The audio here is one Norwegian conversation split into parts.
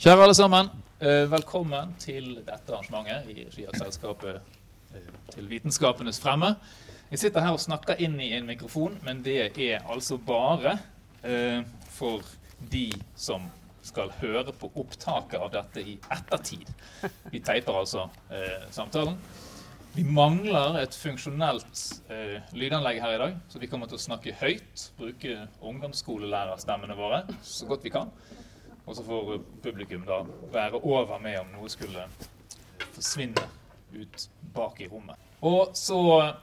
Kjære alle sammen. eh, Velkommen til dette arrangementet i regi av selskapet eh, til Vitenskapenes fremme. Jeg sitter her og snakker inn i en mikrofon, men det er altså bare eh, for de som skal høre på opptaket av dette i ettertid. Vi teiper altså samtalen. Vi mangler et funksjonelt lydanlegg her i dag, så vi kommer til å snakke høyt. Bruke ungdomsskolelærerstemmene våre så godt vi kan. Og så får publikum da være over med om noe skulle forsvinne ut bak i rommet. Og så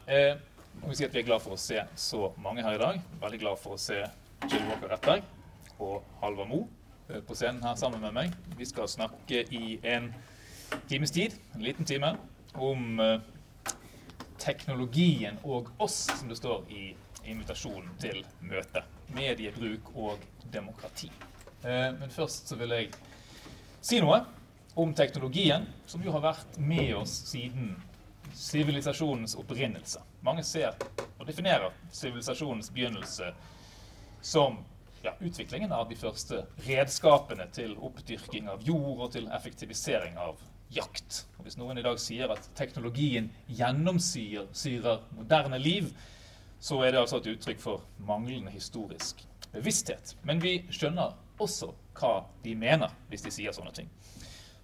eh, må vi si at vi er glad for å se så mange her i dag. Veldig glad for å se Jill Walker Rettberg og Halvard Mo eh, på scenen her sammen med meg. Vi skal snakke i en times tid, en liten time, om eh, teknologien og oss, som det står i invitasjonen til møtet. Mediebruk og demokrati. Eh, Men først så vil jeg si noe om teknologien, som jo har vært med oss siden sivilisasjonens opprinnelse. Mange ser og definerer sivilisasjonens begynnelse som ja, utviklingen av de første redskapene til oppdyrking av jord og til effektivisering av jakt. Og hvis noen i dag sier at teknologien gjennomsyrer moderne liv, så er det altså et uttrykk for manglende historisk bevissthet. Men vi skjønner også hva de mener hvis de sier sånne ting.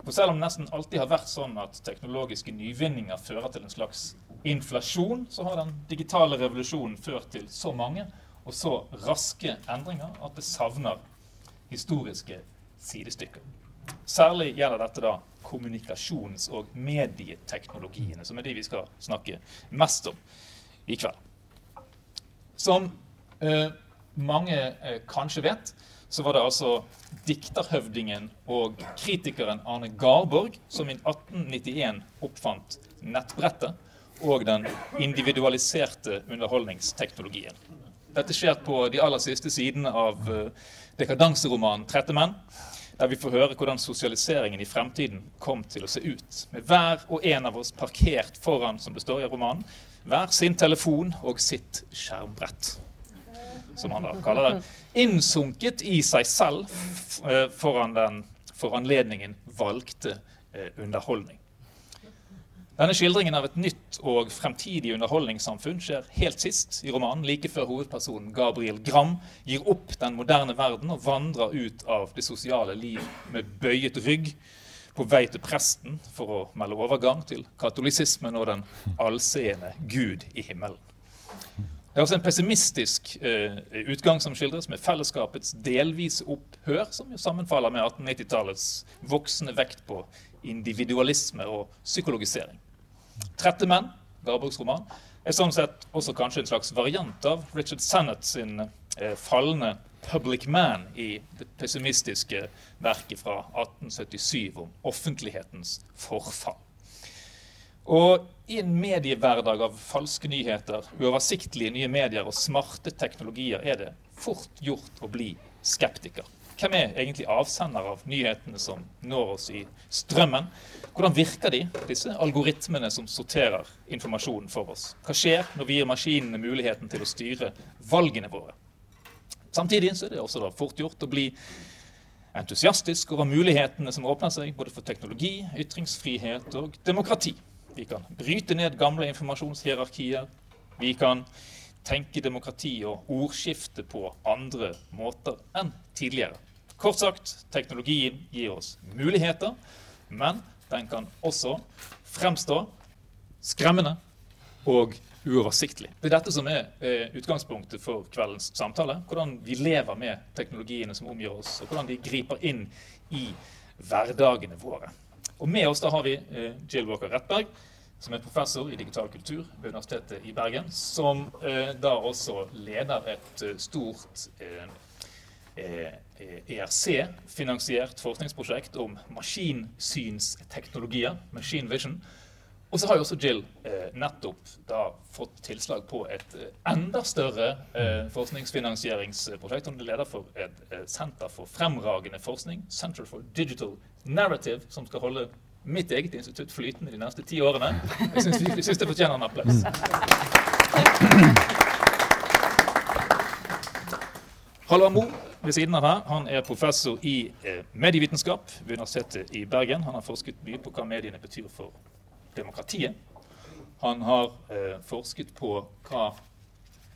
For selv om det nesten alltid har vært sånn at teknologiske nyvinninger fører til en slags inflasjon, så har den digitale revolusjonen ført til så mange og så raske endringer at det savner historiske sidestykker. Særlig gjelder dette da kommunikasjons- og medieteknologiene, som er de vi skal snakke mest om i kveld. Som eh, mange eh, kanskje vet, så var det altså dikterhøvdingen og kritikeren Arne Garborg som i 1891 oppfant nettbrettet og den individualiserte underholdningsteknologien. Dette skjer på de aller siste sidene av dekadanseromanen 'Trette menn', der vi får høre hvordan sosialiseringen i fremtiden kom til å se ut. Med hver og en av oss parkert foran, som det står i romanen, hver sin telefon og sitt skjermbrett som han da kaller det, innsunket i seg selv eh, foran den for anledningen valgte eh, underholdning. Denne skildringen av et nytt og fremtidig underholdningssamfunn skjer helt sist i romanen, like før hovedpersonen Gabriel Gram gir opp den moderne verden og vandrer ut av det sosiale liv med bøyet rygg, på vei til presten for å melde overgang til katolisismen og den allseende Gud i himmelen. Det er også en pessimistisk eh, utgang som skildres, med fellesskapets delvise opphør, som jo sammenfaller med 1890-tallets voksende vekt på individualisme og psykologisering. 'Trette menn', Garborgs roman, er sånn sett også kanskje en slags variant av Richard Sennett sin eh, fallende 'Public Man' i det pessimistiske verket fra 1877 om offentlighetens forfall. Og i en mediehverdag av falske nyheter, uoversiktlige nye medier og smarte teknologier er det fort gjort å bli skeptiker. Hvem er egentlig avsender av nyhetene som når oss i strømmen? Hvordan virker de, disse algoritmene som sorterer informasjonen for oss? Hva skjer når vi gir maskinene muligheten til å styre valgene våre? Samtidig er det også fort gjort å bli entusiastisk over mulighetene som åpner seg både for teknologi, ytringsfrihet og demokrati. Vi kan bryte ned gamle informasjonshierarkier. Vi kan tenke demokrati og ordskifte på andre måter enn tidligere. Kort sagt, teknologien gir oss muligheter, men den kan også fremstå skremmende og uoversiktlig. Det er dette som er eh, utgangspunktet for kveldens samtale. Hvordan vi lever med teknologiene som omgir oss, og hvordan de griper inn i hverdagene våre. Og med oss da har vi eh, Jill Walker Rettberg, som er professor i digital kultur ved Universitetet i Bergen, som eh, da også leder et eh, stort ERC-finansiert forskningsprosjekt om maskinsynsteknologier, machine vision. Og så har jo også Jill eh, nettopp da fått tilslag på et eh, enda større eh, forskningsfinansieringsprosjekt. Hun er leder for et eh, senter for fremragende forskning, Center for Digital Narrative, som skal holde mitt eget institutt flytende de neste ti årene. Jeg syns, jeg syns det fortjener en applaus. Halvard Mo, ved siden av her, han er professor i eh, medievitenskap ved Universitetet i Bergen. Han har forsket mye på hva mediene betyr for demokratiet. Han har eh, forsket på hva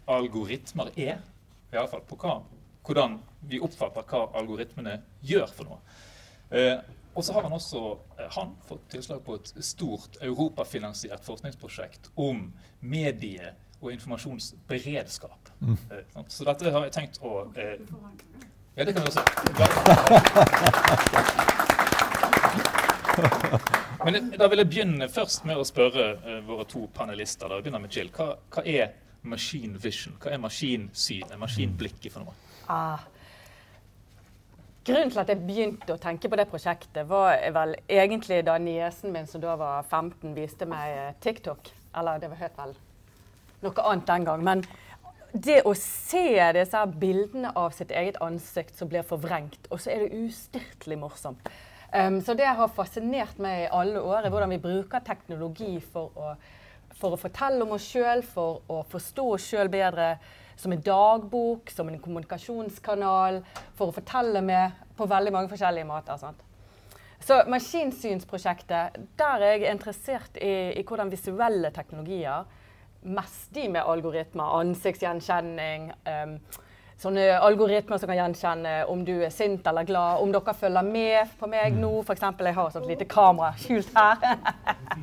algoritmer er. I alle fall på hva, hvordan vi oppfatter hva algoritmene gjør for noe. Eh, og så har han også eh, han fått tilslag på et stort europafinansiert forskningsprosjekt om medie- og informasjonsberedskap. Mm. Eh, så dette har jeg tenkt å eh, Ja, det kan vi også. Men da vil jeg begynne først med å spørre uh, våre to panelister. Da. Jeg begynner med Jill. Hva, hva, er machine vision? Hva er maskinsynet, maskinblikket for noe? Ah, Grunnen til at jeg begynte å tenke på det prosjektet, var vel egentlig da niesen min, som da var 15, viste meg eh, TikTok. Eller det var helt vel noe annet den gang. Men det å se disse bildene av sitt eget ansikt som blir forvrengt, og så er det ustyrtelig morsomt. Um, så det har fascinert meg i alle år, hvordan vi bruker teknologi for å, for å fortelle om oss sjøl, for å forstå oss sjøl bedre som en dagbok, som en kommunikasjonskanal, for å fortelle med på veldig mange forskjellige måter. Sant? Så Maskinsynsprosjektet, der er jeg interessert i, i hvordan visuelle teknologier, mest de med algoritmer, ansiktsgjenkjenning um, Sånne algoritmer som kan gjenkjenne om du er sint eller glad, om dere følger med på meg nå. F.eks. jeg har et sånt lite kamera skjult her.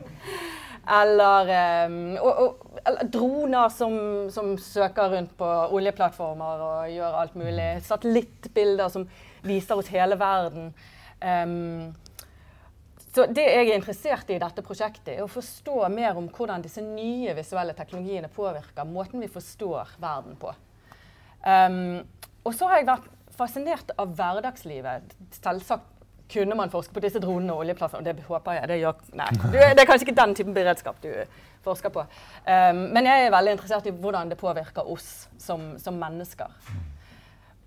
eller, um, og, og, eller, droner som, som, søker rundt på oljeplattformer og gjør alt mulig. Satellittbilder som viser oss hele verden. Um, så det jeg er interessert i i dette prosjektet, er å forstå mer om hvordan disse nye visuelle teknologiene påvirker måten vi forstår verden på. Um, og så har jeg vært fascinert av hverdagslivet. Selvsagt kunne man forske på disse dronene og oljeplassene, og Det håper jeg. Det, gjør, nei, det er kanskje ikke den typen beredskap du forsker på. Um, men jeg er veldig interessert i hvordan det påvirker oss som, som mennesker.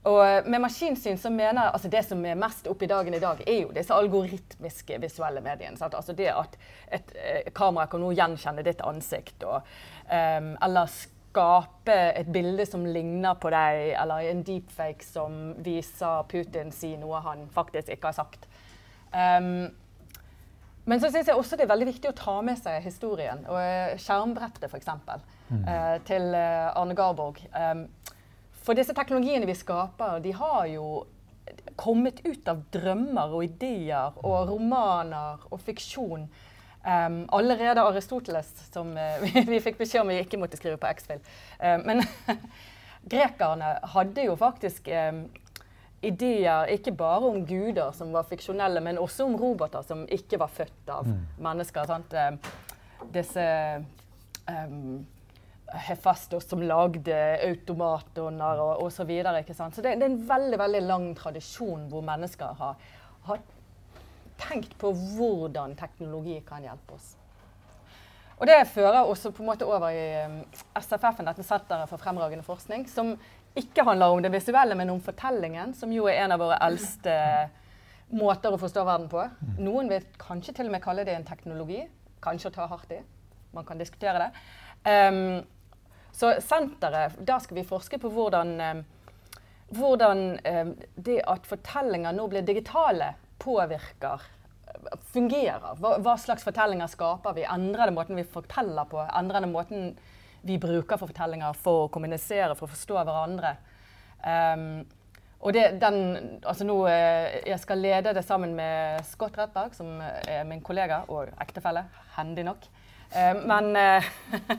Og eh, med maskinsyn så mener jeg altså Det som er mest oppe i dagen i dag, er jo disse algoritmiske visuelle mediene. Altså det at et, et eh, kamera kan nå gjenkjenne ditt ansikt, og, um, eller skape et bilde som ligner på deg, eller en deepfake som viser Putin si noe han faktisk ikke har sagt. Um, men så syns jeg også det er veldig viktig å ta med seg historien. og eh, Skjermbrettet, f.eks. Mm. Uh, til Arne Garborg. Um, for disse teknologiene vi skaper, de har jo kommet ut av drømmer og ideer og romaner og fiksjon. Um, allerede Aristoteles, som uh, vi, vi, fikk beskjed om vi ikke måtte skrive på X-Fill. Uh, men grekerne hadde jo faktisk um, ideer ikke bare om guder som var fiksjonelle, men også om roboter som ikke var født av mm. mennesker. Sant? Um, disse Hefastos som lagde automatoner og osv. Så, videre, så det, det, er en veldig veldig lang tradisjon hvor mennesker har, har, tenkt på hvordan teknologi kan hjelpe oss. Og Det fører også på en måte over i um, SFF-en, dette Senteret for fremragende forskning, som ikke handler om det visuelle, men om fortellingen, som jo er en av våre eldste måter å forstå verden på. Noen vil kanskje til og med kalle det en teknologi. Kanskje å ta hardt i. Man kan diskutere det. Um, så senteret, der skal vi forske på hvordan, um, hvordan um, det at fortellinger nå blir digitale, påvirker fungerer. Hva, hva, slags fortellinger skaper vi? Endrer det måten vi forteller på? Endrer det måten vi bruker for fortellinger for å kommunisere, for å forstå hverandre? Um, og det, den, altså nå, Jeg skal lede det sammen med Scott Rettberg, som er min kollega og ektefelle. Hendig nok. Uh, men uh,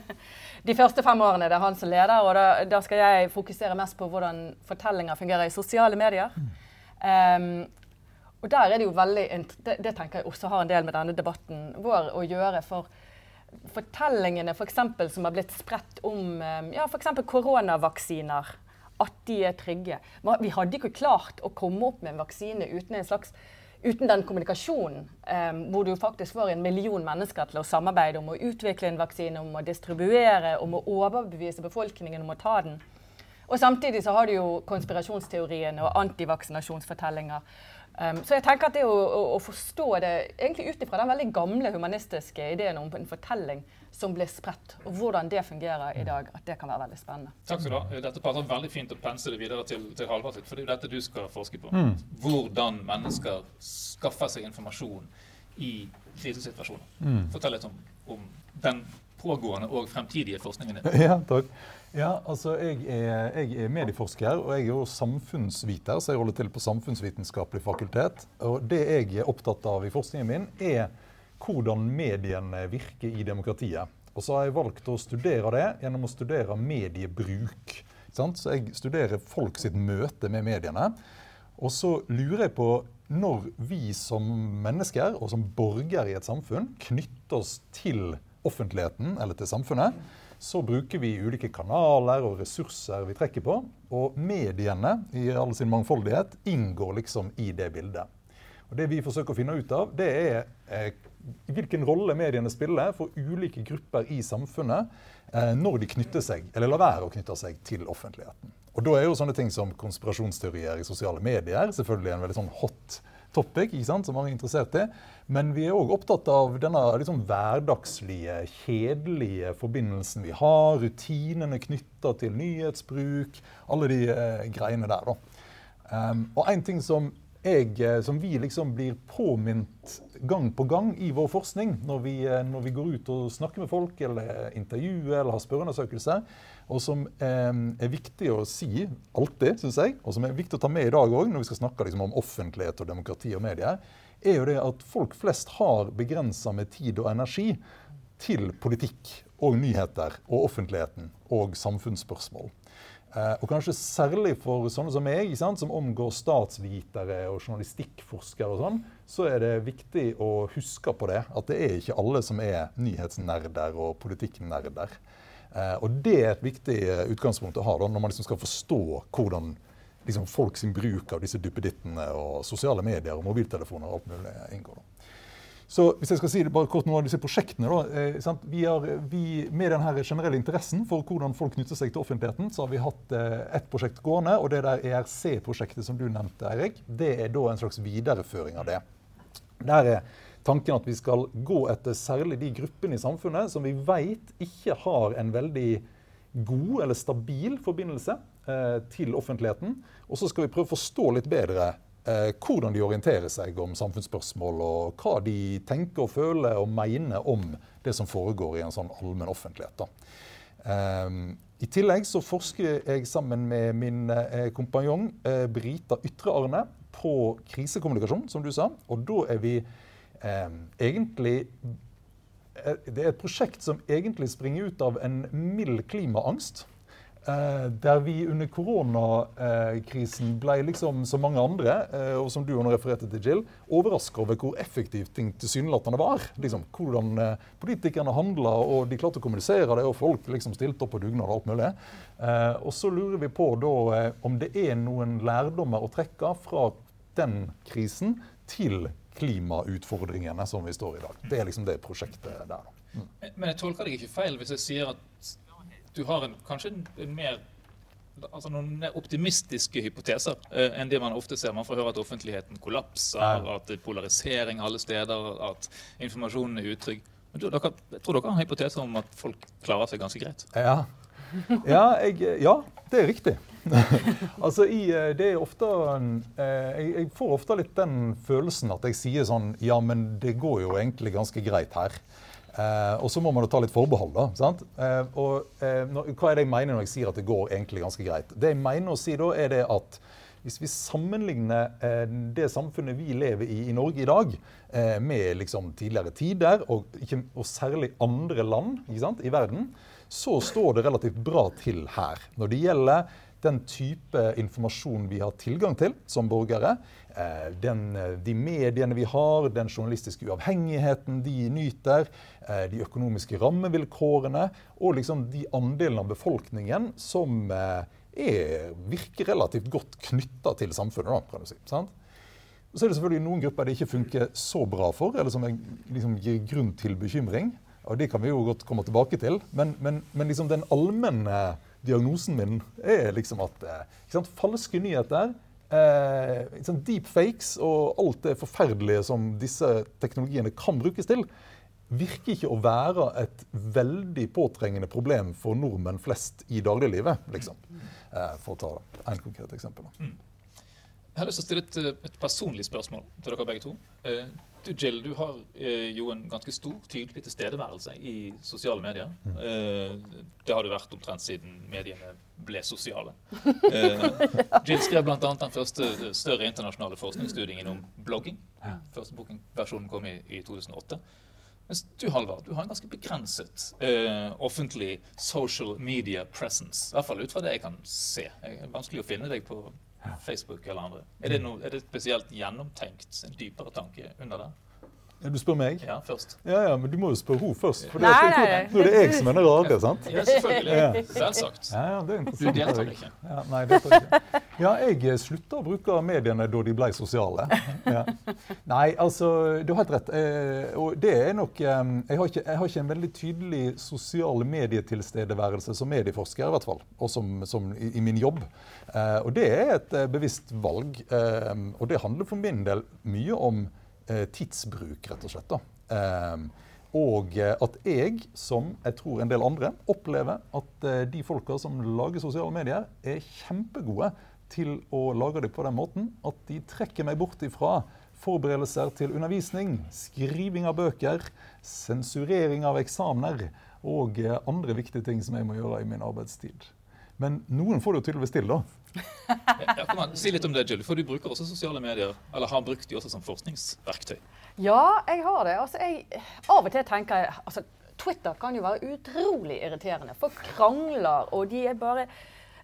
de første fem årene det er han som leder, og da, da, skal jeg fokusere mest på hvordan fortellinger fungerer i sosiale medier. Um, og der er det jo veldig, det, det, tenker jeg også har en del med denne debatten vår å gjøre. For fortellingene for eksempel, som har blitt spredt om ehm, ja, f.eks. koronavaksiner, at de er trygge. Vi hadde ikke klart å komme opp med en vaksine uten en slags uten den kommunikasjonen, um, hvor du faktisk får en million mennesker til å samarbeide om å utvikle en vaksine, om å distribuere, om å overbevise befolkningen om å ta den. Og Samtidig så har du jo konspirasjonsteoriene og antivaksinasjonsfortellinger. Um, så jeg tenker at det å, å, å forstå det egentlig ut ifra den veldig gamle humanistiske ideen om en fortelling som blir spredt, og hvordan det fungerer i dag, at det kan være veldig spennende. Takk skal du ha. Dette passer veldig fint å pense det videre til, til Halvard sitt, for det er jo dette du skal forske på. Mm. Hvordan mennesker skaffer seg informasjon i krisesituasjoner. Mm. Fortell litt om, om den pågående og fremtidige forskningen din. Ja, takk. Ja, altså jeg er, jeg er, medieforsker og jeg er jo samfunnsviter, så jeg holder til på Samfunnsvitenskapelig fakultet. Og det jeg er opptatt av i forskningen min, er hvordan mediene virker i demokratiet. Og så har jeg valgt å studere det gjennom å studere mediebruk. Så jeg studerer folk sitt møte med mediene. Og så lurer jeg på når vi som mennesker og som borgere i et samfunn knytter oss til offentligheten eller til samfunnet, så bruker vi ulike kanaler og ressurser vi trekker på. Og mediene i all sin mangfoldighet inngår liksom i det bildet. Og Det vi forsøker å finne ut av, det er eh, hvilken rolle mediene spiller for ulike grupper i samfunnet eh, når de knytter seg, eller lar være å knytte seg til offentligheten. Og Da er jo sånne ting som konspirasjonsteorier i sosiale medier selvfølgelig en veldig sånn hot topic ikke sant, som mange er interessert i. Men vi er òg opptatt av denne liksom, hverdagslige, kjedelige forbindelsen vi har. Rutinene knytta til nyhetsbruk. Alle de eh, greiene der. da. Um, og en ting som, jeg, eh, som vi liksom blir påminnet gang på gang i vår forskning, når vi, eh, når vi går ut og snakker med folk eller intervjuer eller har spørreundersøkelser, og som eh, er viktig å si alltid, syns jeg, og som er viktig å ta med i dag òg, når vi skal snakke liksom, om offentlighet og demokrati og medier, er jo det at folk flest har begrensa med tid og energi til politikk og nyheter og offentligheten og samfunnsspørsmål. Eh, og kanskje særlig for sånne som meg, som omgår statsvitere og journalistikkforskere, og sånn, så er det viktig å huske på det. At det er ikke alle som er nyhetsnerder og politikknerder. Eh, og det er et viktig eh, utgangspunkt å ha da, når man liksom skal forstå hvordan liksom, folk sin bruk av disse duppedittene og sosiale medier og mobiltelefoner og alt mulig inngår. Så hvis jeg skal si det bare kort noen av disse prosjektene da, eh, vi har, vi, Med denne generelle interessen for hvordan folk knytter seg til offentligheten, så har vi hatt eh, ett prosjekt gående. Og det der ERC-prosjektet som du nevnte, Eirik, det er da en slags videreføring av det. Der er tanken at vi skal gå etter særlig de gruppene i samfunnet som vi vet ikke har en veldig god eller stabil forbindelse til offentligheten. Og så skal vi prøve å forstå litt bedre eh, hvordan de orienterer seg om samfunnsspørsmål, og hva de tenker og føler og mener om det som foregår i en sånn allmenn offentlighet. Eh, I tillegg så forsker jeg sammen med min eh, kompanjong eh, Brita Ytre-Arne på krisekommunikasjon, som du sa. Og da er vi eh, egentlig eh, Det er et prosjekt som egentlig springer ut av en mild klimaangst. Eh, der vi under koronakrisen ble liksom som mange andre, eh, og som du nå refererte til, Jill, overraska over hvor effektivt ting tilsynelatende var. Liksom, hvordan eh, politikerne handla, og de klarte å kommunisere det, og folk liksom stilte opp på dugnad og alt mulig. Og så lurer vi på da om det er noen lærdommer å trekke fra den krisen til klimautfordringene som vi står i dag. Det er liksom det prosjektet der. Mm. Men jeg tolker deg ikke feil hvis jeg sier at du har en, kanskje en mer altså noen mer optimistiske hypoteser eh, enn det man ofte ser. Man får høre at offentligheten kollapser, ja. at det er polarisering alle steder, at informasjonen er utrygg. Men du, dere, jeg tror dere har en hypotese om at folk klarer seg ganske greit? Ja, ja, jeg, ja det er riktig. altså, i, eh, det er ofte eh, jeg, jeg, får ofte litt den følelsen at jeg sier sånn Ja, men det går jo egentlig ganske greit her. Eh, og så må man ta litt forbehold, da. sant? Eh, og eh, når, Hva er det jeg mener når jeg sier at det går egentlig ganske greit? Det jeg mener å si da, er det at hvis vi sammenligner eh, det samfunnet vi lever i i Norge i dag, eh, med liksom tidligere tider, og, ikke, og særlig andre land sant, i verden, så står det relativt bra til her. Når det gjelder den type informasjon vi har tilgang til som borgere, eh, den, eh, de mediene vi har, den journalistiske uavhengigheten de nyter, eh, de økonomiske rammevilkårene og liksom de andelene av befolkningen som er, virker relativt godt knytta til samfunnet. kan du si. Sant? Så er det selvfølgelig noen grupper det ikke funker så bra for, eller som liksom gir grunn til bekymring. Og Det kan vi jo godt komme tilbake til. Men, men, men liksom den allmenne diagnosen min er liksom at sant, falske nyheter eh, sånn deepfakes og alt det forferdelige som disse teknologiene kan brukes til, virker ikke å være et veldig påtrengende problem for nordmenn flest i dagliglivet. Liksom. Eh, for å ta et konkret eksempel. Mm. Jeg har lyst til å stille et, et, personlig spørsmål til dere begge to. Eh, Jill, du har eh, jo en ganske stor, tydelig tilstedeværelse i sosiale medier. Mm. Eh, det har du vært omtrent siden mediene ble sosiale. Eh, Jill skrev bl.a. den første større internasjonale forskningsstudien om blogging. Første bookingversjonen kom i, i 2008. Mens du, Halvard, du har en ganske begrenset eh, offentlig social media presence. I hvert fall ut fra det jeg kan se. Det er vanskelig å finne deg på Facebook eller andre. Er det, noe, er det spesielt gjennomtenkt, en dypere tanke under det? Ja, du spør meg? Ja, først. Ja, ja, Men du må jo spørre henne først. For nei, nei, nei. Nå er det jeg som er den rare, sant? Ja, selvfølgelig. Ja. Selvsagt. Ja, ja, det er. Du deltar ikke. Ja, nei, deltar ikke. Ja, jeg slutta å bruke mediene da de ble sosiale. Ja. Nei, altså, du har helt rett. Eh, og det er nok eh, jeg, har ikke, jeg har ikke en veldig tydelig sosial medietilstedeværelse som medieforsker, i hvert fall. Og som, som i, i, min jobb. Eh, og det er et bevisst valg. Og det handler for min del mye om Eh, tidsbruk, rett og slett. da. og eh, at jeg, som jeg tror en del andre, opplever at eh, de folka som lager sosiale medier, er kjempegode til å lage det på den måten at de trekker meg bort ifra forberedelser til undervisning, skriving av bøker, sensurering av eksamener og andre viktige ting som jeg må gjøre i min arbeidstid. Men noen får det jo tydeligvis til, da. Ja, kom an, Si litt om det, Jill. For du bruker også sosiale medier, eller har brukt de også som forskningsverktøy? Ja, jeg har det. Altså, jeg, av og til tenker jeg altså, Twitter kan jo være utrolig irriterende. Folk krangler, og de er bare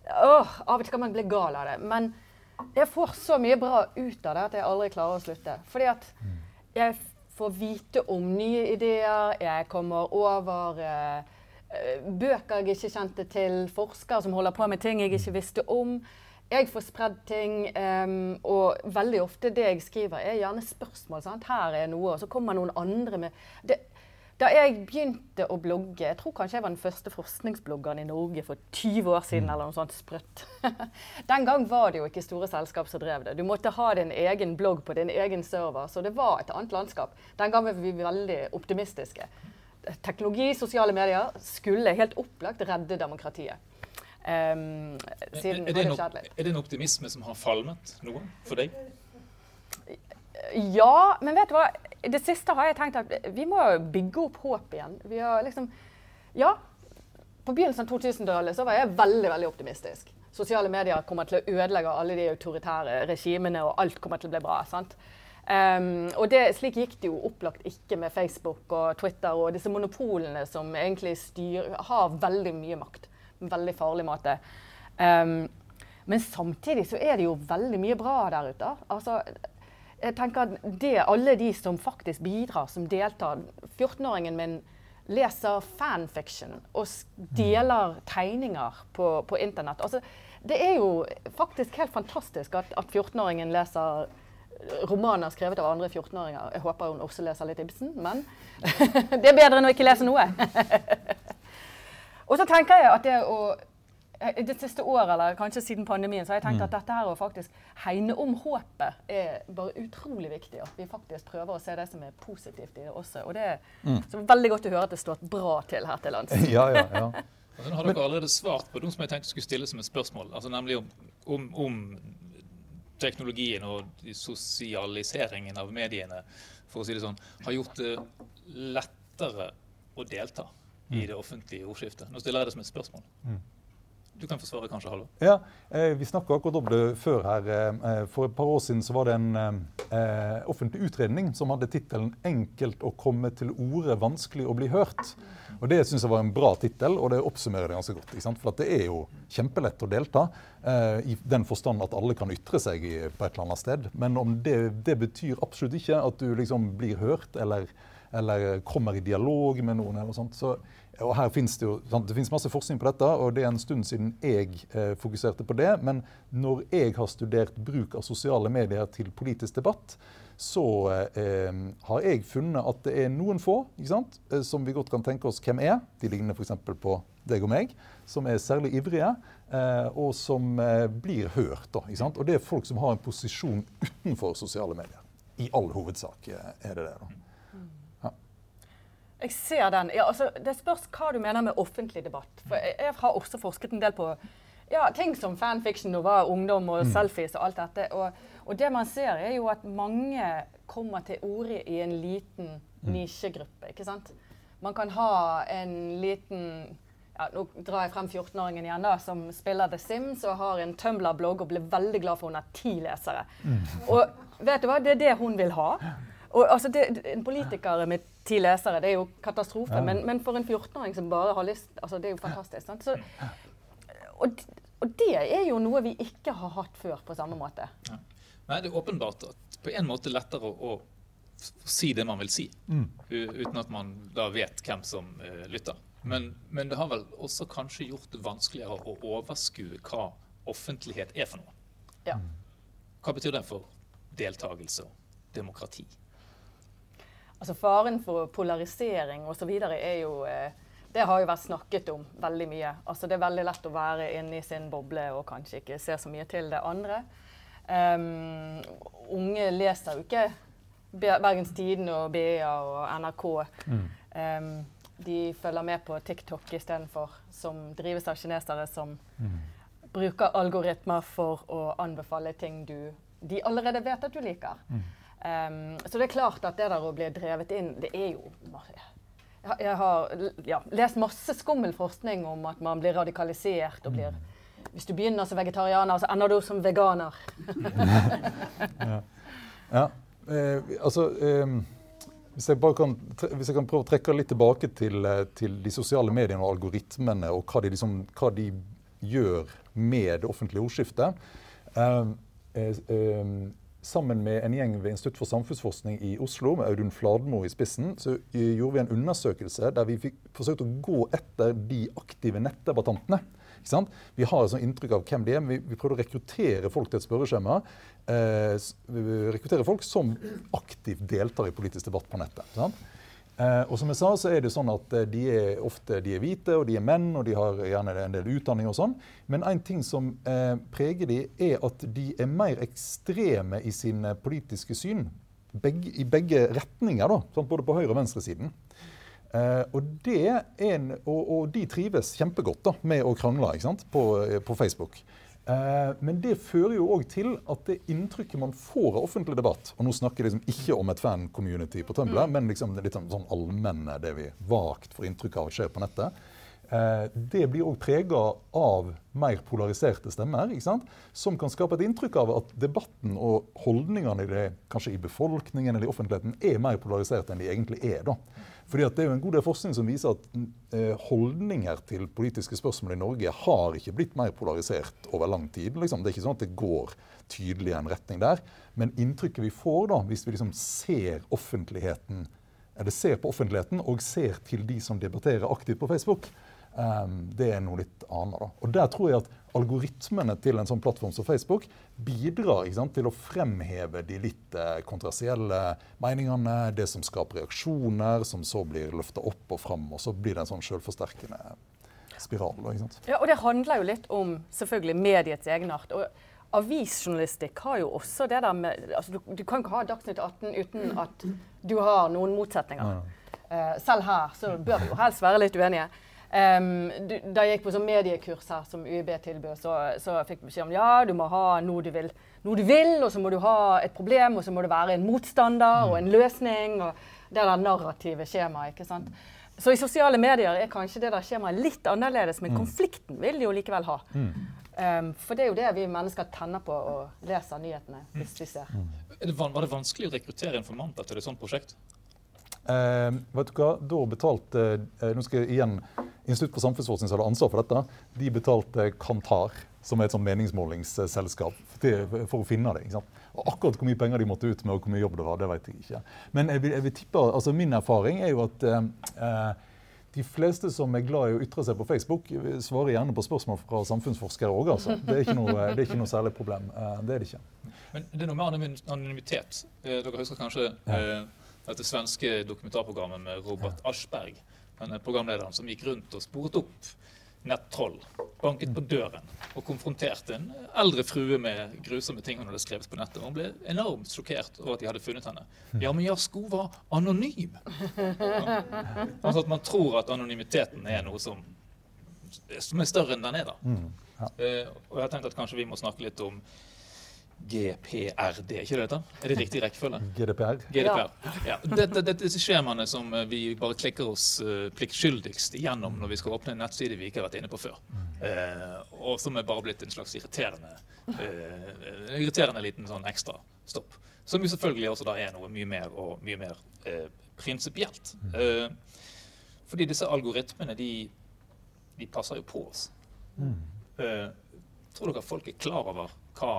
åh, Av og til kan man bli gal av det. Men jeg får så mye bra ut av det at jeg aldri klarer å slutte. Fordi at jeg får vite om nye ideer, jeg kommer over eh, Eh, bøker jeg ikke kjente til, forskere som holder på med ting jeg ikke visste om. Jeg får spredd ting, um, og veldig ofte det jeg skriver, er gjerne spørsmål. Sant? Her er noe, og så kommer noen andre med det, Da jeg begynte å blogge Jeg tror kanskje jeg var den første forskningsbloggeren i Norge for 20 år siden. Mm. eller noe sånt sprøtt. den gang var det jo ikke store selskap som drev det. Du måtte ha din egen blogg på din egen server, så det var et annet landskap. Den gang var vi veldig optimistiske teknologi, sosiale medier, skulle helt opplagt redde demokratiet. Um, er, det no, er, det en optimisme som har falmet noe for deg? Ja, men vet du hva? Det siste har jeg tenkt at vi må bygge opp håp igjen. Vi har liksom Ja, på begynnelsen av 2000-tallet så var jeg veldig, veldig optimistisk. Sosiale medier kommer til å ødelegge alle de autoritære regimene, og alt kommer til å bli bra. sant? Um, og det, slik gikk det jo opplagt ikke med Facebook og Twitter og disse monopolene som egentlig styr, har veldig mye makt. En veldig farlig måte. Um, men samtidig så er det jo veldig mye bra der ute. Altså, jeg tenker at det Alle de som faktisk bidrar, som deltar 14-åringen min leser fanfiction og deler tegninger på, på internett. Altså, det er jo faktisk helt fantastisk at, at 14-åringen leser romaner skrevet av andre 14-åringer. Jeg håper hun også leser litt Ibsen, men det er bedre enn å ikke lese noe. og så tenker jeg at det å det siste året, eller kanskje siden pandemien, så har jeg tenkt mm. at dette her å faktisk hegne om håpet er bare utrolig viktig. At vi faktisk prøver å se det som er positivt i det også. Og det er mm. veldig godt å høre at det står bra til her til lands. ja, ja, ja. Altså, nå har dere allerede svart på noe som jeg tenkte skulle stille som et spørsmål. Altså, nemlig om, om, om teknologien og sosialiseringen av mediene for å si det sånn, har gjort det lettere å delta i mm. det offentlige ordskiftet? Nå stiller jeg det som et spørsmål. Mm. Du kan få svare kanskje, Halvor. Ja, eh, Vi snakka akkurat om det før her. Eh, for et par år siden så var det en eh, offentlig utredning som hadde tittelen 'Enkelt å komme til orde, vanskelig å bli hørt'. Og Det syns jeg var en bra tittel, og det oppsummerer det ganske godt. For det er jo kjempelett å delta, eh, i den forstand at alle kan ytre seg på et eller annet sted. Men om det, det betyr absolutt ikke at du liksom blir hørt eller, eller kommer i dialog med noen. eller sånt. Så og her finnes Det jo, sant? det finnes masse forskning på dette, og det er en stund siden jeg eh, fokuserte på det. Men når jeg har studert bruk av sosiale medier til politisk debatt, så eh, har jeg funnet at det er noen få sant? Eh, som vi godt kan tenke oss hvem er. De ligner f.eks. på deg og meg, som er særlig ivrige, eh, og som eh, blir hørt. Da? Og det er folk som har en posisjon utenfor sosiale medier. I all hovedsak eh, er det det. da. Jeg ser den. Ja, altså, det spørs hva du mener med offentlig debatt. For jeg, jeg har også forsket en del på ja, ting som fanfiction og hva er ungdom og selfies og alt dette. Og, og det man ser, er jo at mange kommer til orde i en liten nisjegruppe. ikke sant? Man kan ha en liten ja, Nå drar jeg frem 14-åringen igjen, da, som spiller The Sims og har en Tumblr-blogg og blir veldig glad for hun har ti lesere. Og vet du hva, det er det hun vil ha. Og altså, det, En politiker med ti lesere, det er jo katastrofe. Ja. Men, men for en 14-åring som bare har lyst altså, Det er jo fantastisk. sant? Så, og, og det er jo noe vi ikke har hatt før på samme måte. Nei, det er åpenbart at på en måte lettere å, å si det man vil si, Mm. u- uten at man da vet hvem som uh, lytter. Men, men det har vel også kanskje gjort det vanskeligere å overskue hva offentlighet er for noe. Ja. Hva betyr det for deltakelse og demokrati? Altså Faren for polarisering osv. er jo eh, Det har jo vært snakket om veldig mye. Altså Det er veldig lett å være inne i sin boble og kanskje ikke se så mye til det andre. Um, unge leser jo ikke Be- Bergens Tidende og BA og NRK. Ehm, de følger med på TikTok istedenfor, som drives av kinesere som bruker algoritmer for å anbefale ting du, de allerede vet at du liker. Um, så det er klart at det der å bli drevet inn, det er jo Jeg, har ja, lest masse skummel forskning om at man blir radikalisert og blir Hvis du begynner som vegetarianer, så ender du som veganer. Ja, eh, altså eh, hvis, jeg kan, hvis jeg kan prøve å trekke litt tilbake til, eh, til de sosiale mediene og algoritmene, og hva de, liksom, hva de gjør med det offentlige ordskiftet. Eh, eh, eh, sammen med en gjeng ved Institutt for samfunnsforskning i Oslo, med Audun Fladmo i spissen, så eh, gjorde vi en undersøkelse der vi fikk forsøkt å gå etter de aktive nettdebattantene. Vi har et sånt inntrykk av hvem de er, men vi, vi prøvde å rekruttere folk til et spørreskjema. Eh, rekruttere folk som aktivt deltar i politisk debatt på nettet. Sant? Eh, og som jeg sa, så er det sånn at eh, de er ofte de er hvite, og de er menn, og de har gjerne en del utdanning og sånn. Men en ting som eh, preger de, er at de er mer ekstreme i sine politiske syn. Begge, I begge retninger, da, Sånn, både på høyre- og venstresiden. Eh, og, og, og de trives kjempegodt da, med å krangle ikke sant? På, eh, på Facebook. Eh, men det fører jo òg til at det inntrykket man får av offentlig debatt Og nå snakker jeg liksom ikke om et fan-community på Tumblr, men liksom litt sånn, sånn allmenne, det vi vagt får inntrykk av skjer på nettet. Eh, det blir òg prega av mer polariserte stemmer, som kan skape et inntrykk av at debatten og holdningene i det, kanskje i befolkningen eller i offentligheten er mer polariserte enn de egentlig er. da. Fordi Det er jo en god del forskning som viser at eh, holdninger til politiske spørsmål i Norge har ikke blitt mer polarisert over lang tid. Liksom. Det er ikke sånn at det går tydelig i en retning der. Men inntrykket vi får da, hvis vi liksom ser offentligheten eller ser på offentligheten og ser til de som debatterer aktivt på Facebook, det er noe litt annet. da. Og Der tror jeg at algoritmene til en sånn plattform som Facebook bidrar sant, til å fremheve de litt eh, kontroversielle meningene, det som skaper reaksjoner, som så blir løfta opp og fram, og så blir det en sånn selvforsterkende spiral. Da, ikke sant? Ja, og det handler jo litt om selvfølgelig mediets egenart. Og avisjournalistikk har jo også det der med altså, du, du kan ikke ha Dagsnytt 18 uten at du har noen motsetninger. Eh, selv her så bør vi jo helst være litt uenige. Em, du, da jeg gikk på sånn mediekurs her som UiB tilbød, så, så fikk vi beskjed om ja, du må ha noe du vil, noe du vil, og så må du ha et problem, og så må det være en motstander og en løsning. og det der narrative skjemaet. ikke sant? Så i sosiale medier er kanskje det der skjemaet litt annerledes, men konflikten vil de jo likevel ha. Um, for det er jo det vi mennesker tenner på og leser nyhetene hvis vi ser. Mm. det van- Var det vanskelig å rekruttere informanter til et sånt prosjekt? Uh, vet du hva? Da betalte uh, nå skal jeg igjen, Institutt for samfunnsforskning som hadde ansvar for dette, de betalte Kantar, som er et sånn meningsmålingsselskap, for å finne det. Og Akkurat hvor mye penger de måtte ut med, og hvor mye jobb det var, det vet jeg ikke. Men jeg vil, jeg vil tippe, altså min erfaring er jo at eh, eh, de fleste som er glad i å ytre seg på Facebook, svarer gjerne på spørsmål fra samfunnsforskere òg. Altså. Det, er ikke noe- det er ikke noe særlig problem. Eh, det er det ikke. Men det er noe med anonymitet. Eh, Dere husker kanskje eh, dette svenske dokumentarprogrammet med Robert Aschberg, denne programlederen som gikk rundt og sporet opp nettroll. Banket på døren og konfronterte en eldre frue med grusomme ting hun hadde skrevet på nettet. Hun ble enormt sjokkert over at de hadde funnet henne. Ja, men Jasko var anonym! Ja. Altså at man tror at anonymiteten er noe som, som er større enn den er, da. Mm, ja. uh, og jeg har tenkt at kanskje vi må snakke litt om GPRD, ikke det dette? Er det riktig rekkefølge? GDPR. GDPR. Ja. Dette, dette, disse skjemaene som eh, vi bare klikker oss uh, pliktskyldigst igjennom når vi skal åpne en nettside vi ikke har vært inne på før. Eh, og som er bare blitt en slags irriterende, eh, irriterende liten sånn ekstra stopp. Som jo selvfølgelig også da er noe mye mer og mye mer eh, prinsipielt. Eh, fordi disse algoritmene, de, de passer jo på oss. Mm. Eh, tror dere folk er klar over hva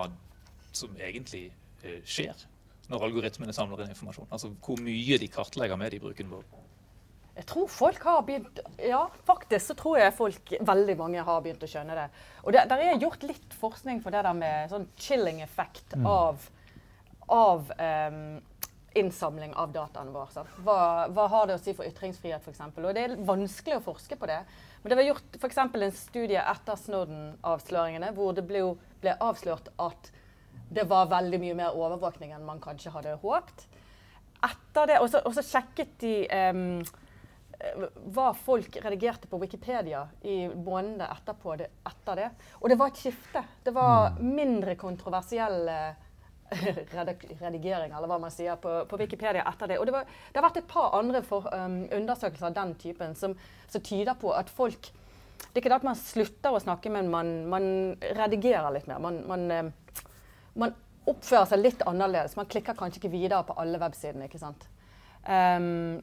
som egentlig eh, skjer når algoritmene samler inn informasjon? Altså hvor mye de kartlegger med de bruken vår? Jeg tror folk har begynt Ja, faktisk så tror jeg folk, veldig mange har begynt å skjønne det. Og det der er gjort litt forskning på det der med sånn chilling effekt av, av um, innsamling av dataene våre. Hva, hva har det å si for ytringsfrihet, f.eks.? Og det er vanskelig å forske på det. Men det var gjort for eksempel en studie etter Snowden-avsløringene hvor det ble, ble avslørt at det var veldig mye mer overvåkning enn man kanskje hadde håpet. Etter det, Og så, sjekket de eh, hva folk redigerte på Wikipedia i månedene etterpå det, etter det. Og det var et skifte. Det var mindre kontroversielle redigering, redigeringer, eller hva man sier, på, på Wikipedia etter det. Og det, var, det har vært et par andre for, um, undersøkelser av den typen som, som tyder på at folk Det er ikke det at man slutter å snakke, men man, man redigerer litt mer. Man, man, eh, man oppfører seg litt annerledes. Man klikker kanskje ikke videre på alle websidene. ikke sant? Um,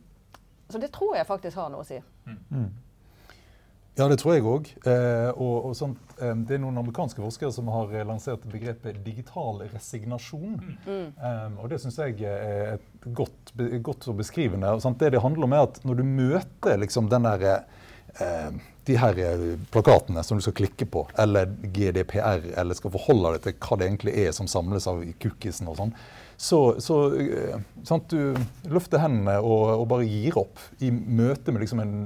så det tror jeg faktisk har noe å si. Ja, det tror jeg òg. Eh, og, og sånt, eh, det er noen amerikanske forskere som har eh, lansert begrepet digital resignasjon. Eh, og det syns jeg er et godt, godt og beskrivende. Og det det handler om, er at når du møter liksom den der eh, de her eh, plakatene som du skal klikke på, eller GDPR, eller skal forholde deg til hva det egentlig er som samles av cookiesen og sånn, så, så eh, sant, du løfter hendene og, og bare gir opp i møte med liksom en,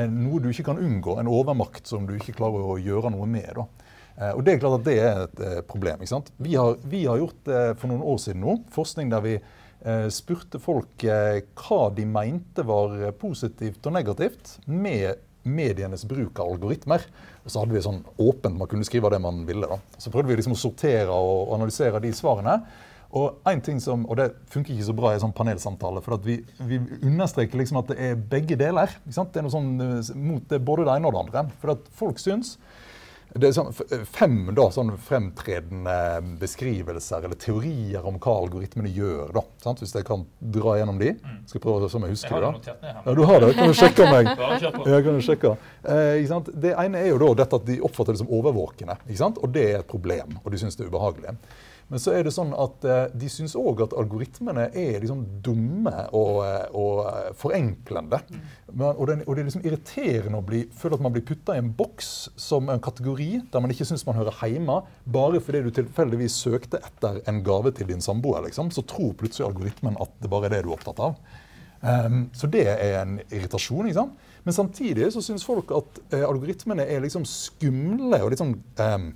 en, noe du ikke kan unngå, en overmakt som du ikke klarer å gjøre noe med. Da. Eh, og Det er klart at det er et problem. ikke sant? Vi har, vi har gjort for noen år siden nå, forskning der vi spurte folk hva de mente var positivt og negativt med medienes bruk av algoritmer. Og så hadde vi sånn åpent, man kunne skrive det man ville. da. Så prøvde vi liksom å sortere og analysere de svarene. Og en ting som, og det funker ikke så bra i en sånn panelsamtale, for vi, vi understreker liksom at det er begge deler. ikke sant? Det er noe sånn eh, mot det, både det ene og det andre. For at folk syns det er sånn, fem da, sånn fremtredende beskrivelser eller teorier om hva algoritmene gjør. da, sant? Hvis jeg kan dra gjennom de. Skal jeg prøve om jeg har det. da. ned her. Ja, du har det. Kan du sjekke på. ja, kan du sjekke. Eh? Det ene er jo da dette at de oppfatter det som overvåkende. Ikke sant? Og det er et problem, og de syns det er ubehagelig. Men så er det sånn at eh, de syns òg at algoritmene er liksom dumme og, eh, og eh, forenklende. Men, og, det, og det er liksom irriterende å bli, føle at man blir putta i en boks som en kategori der man ikke syns man hører hjemme, bare fordi du tilfeldigvis søkte etter en gave til din samboer. Liksom, så tror plutselig algoritmen at det bare er det du er opptatt av. Um, så det er en irritasjon. ikke sant? Men samtidig så syns folk at eh, algoritmene er liksom skumle og litt sånn eh,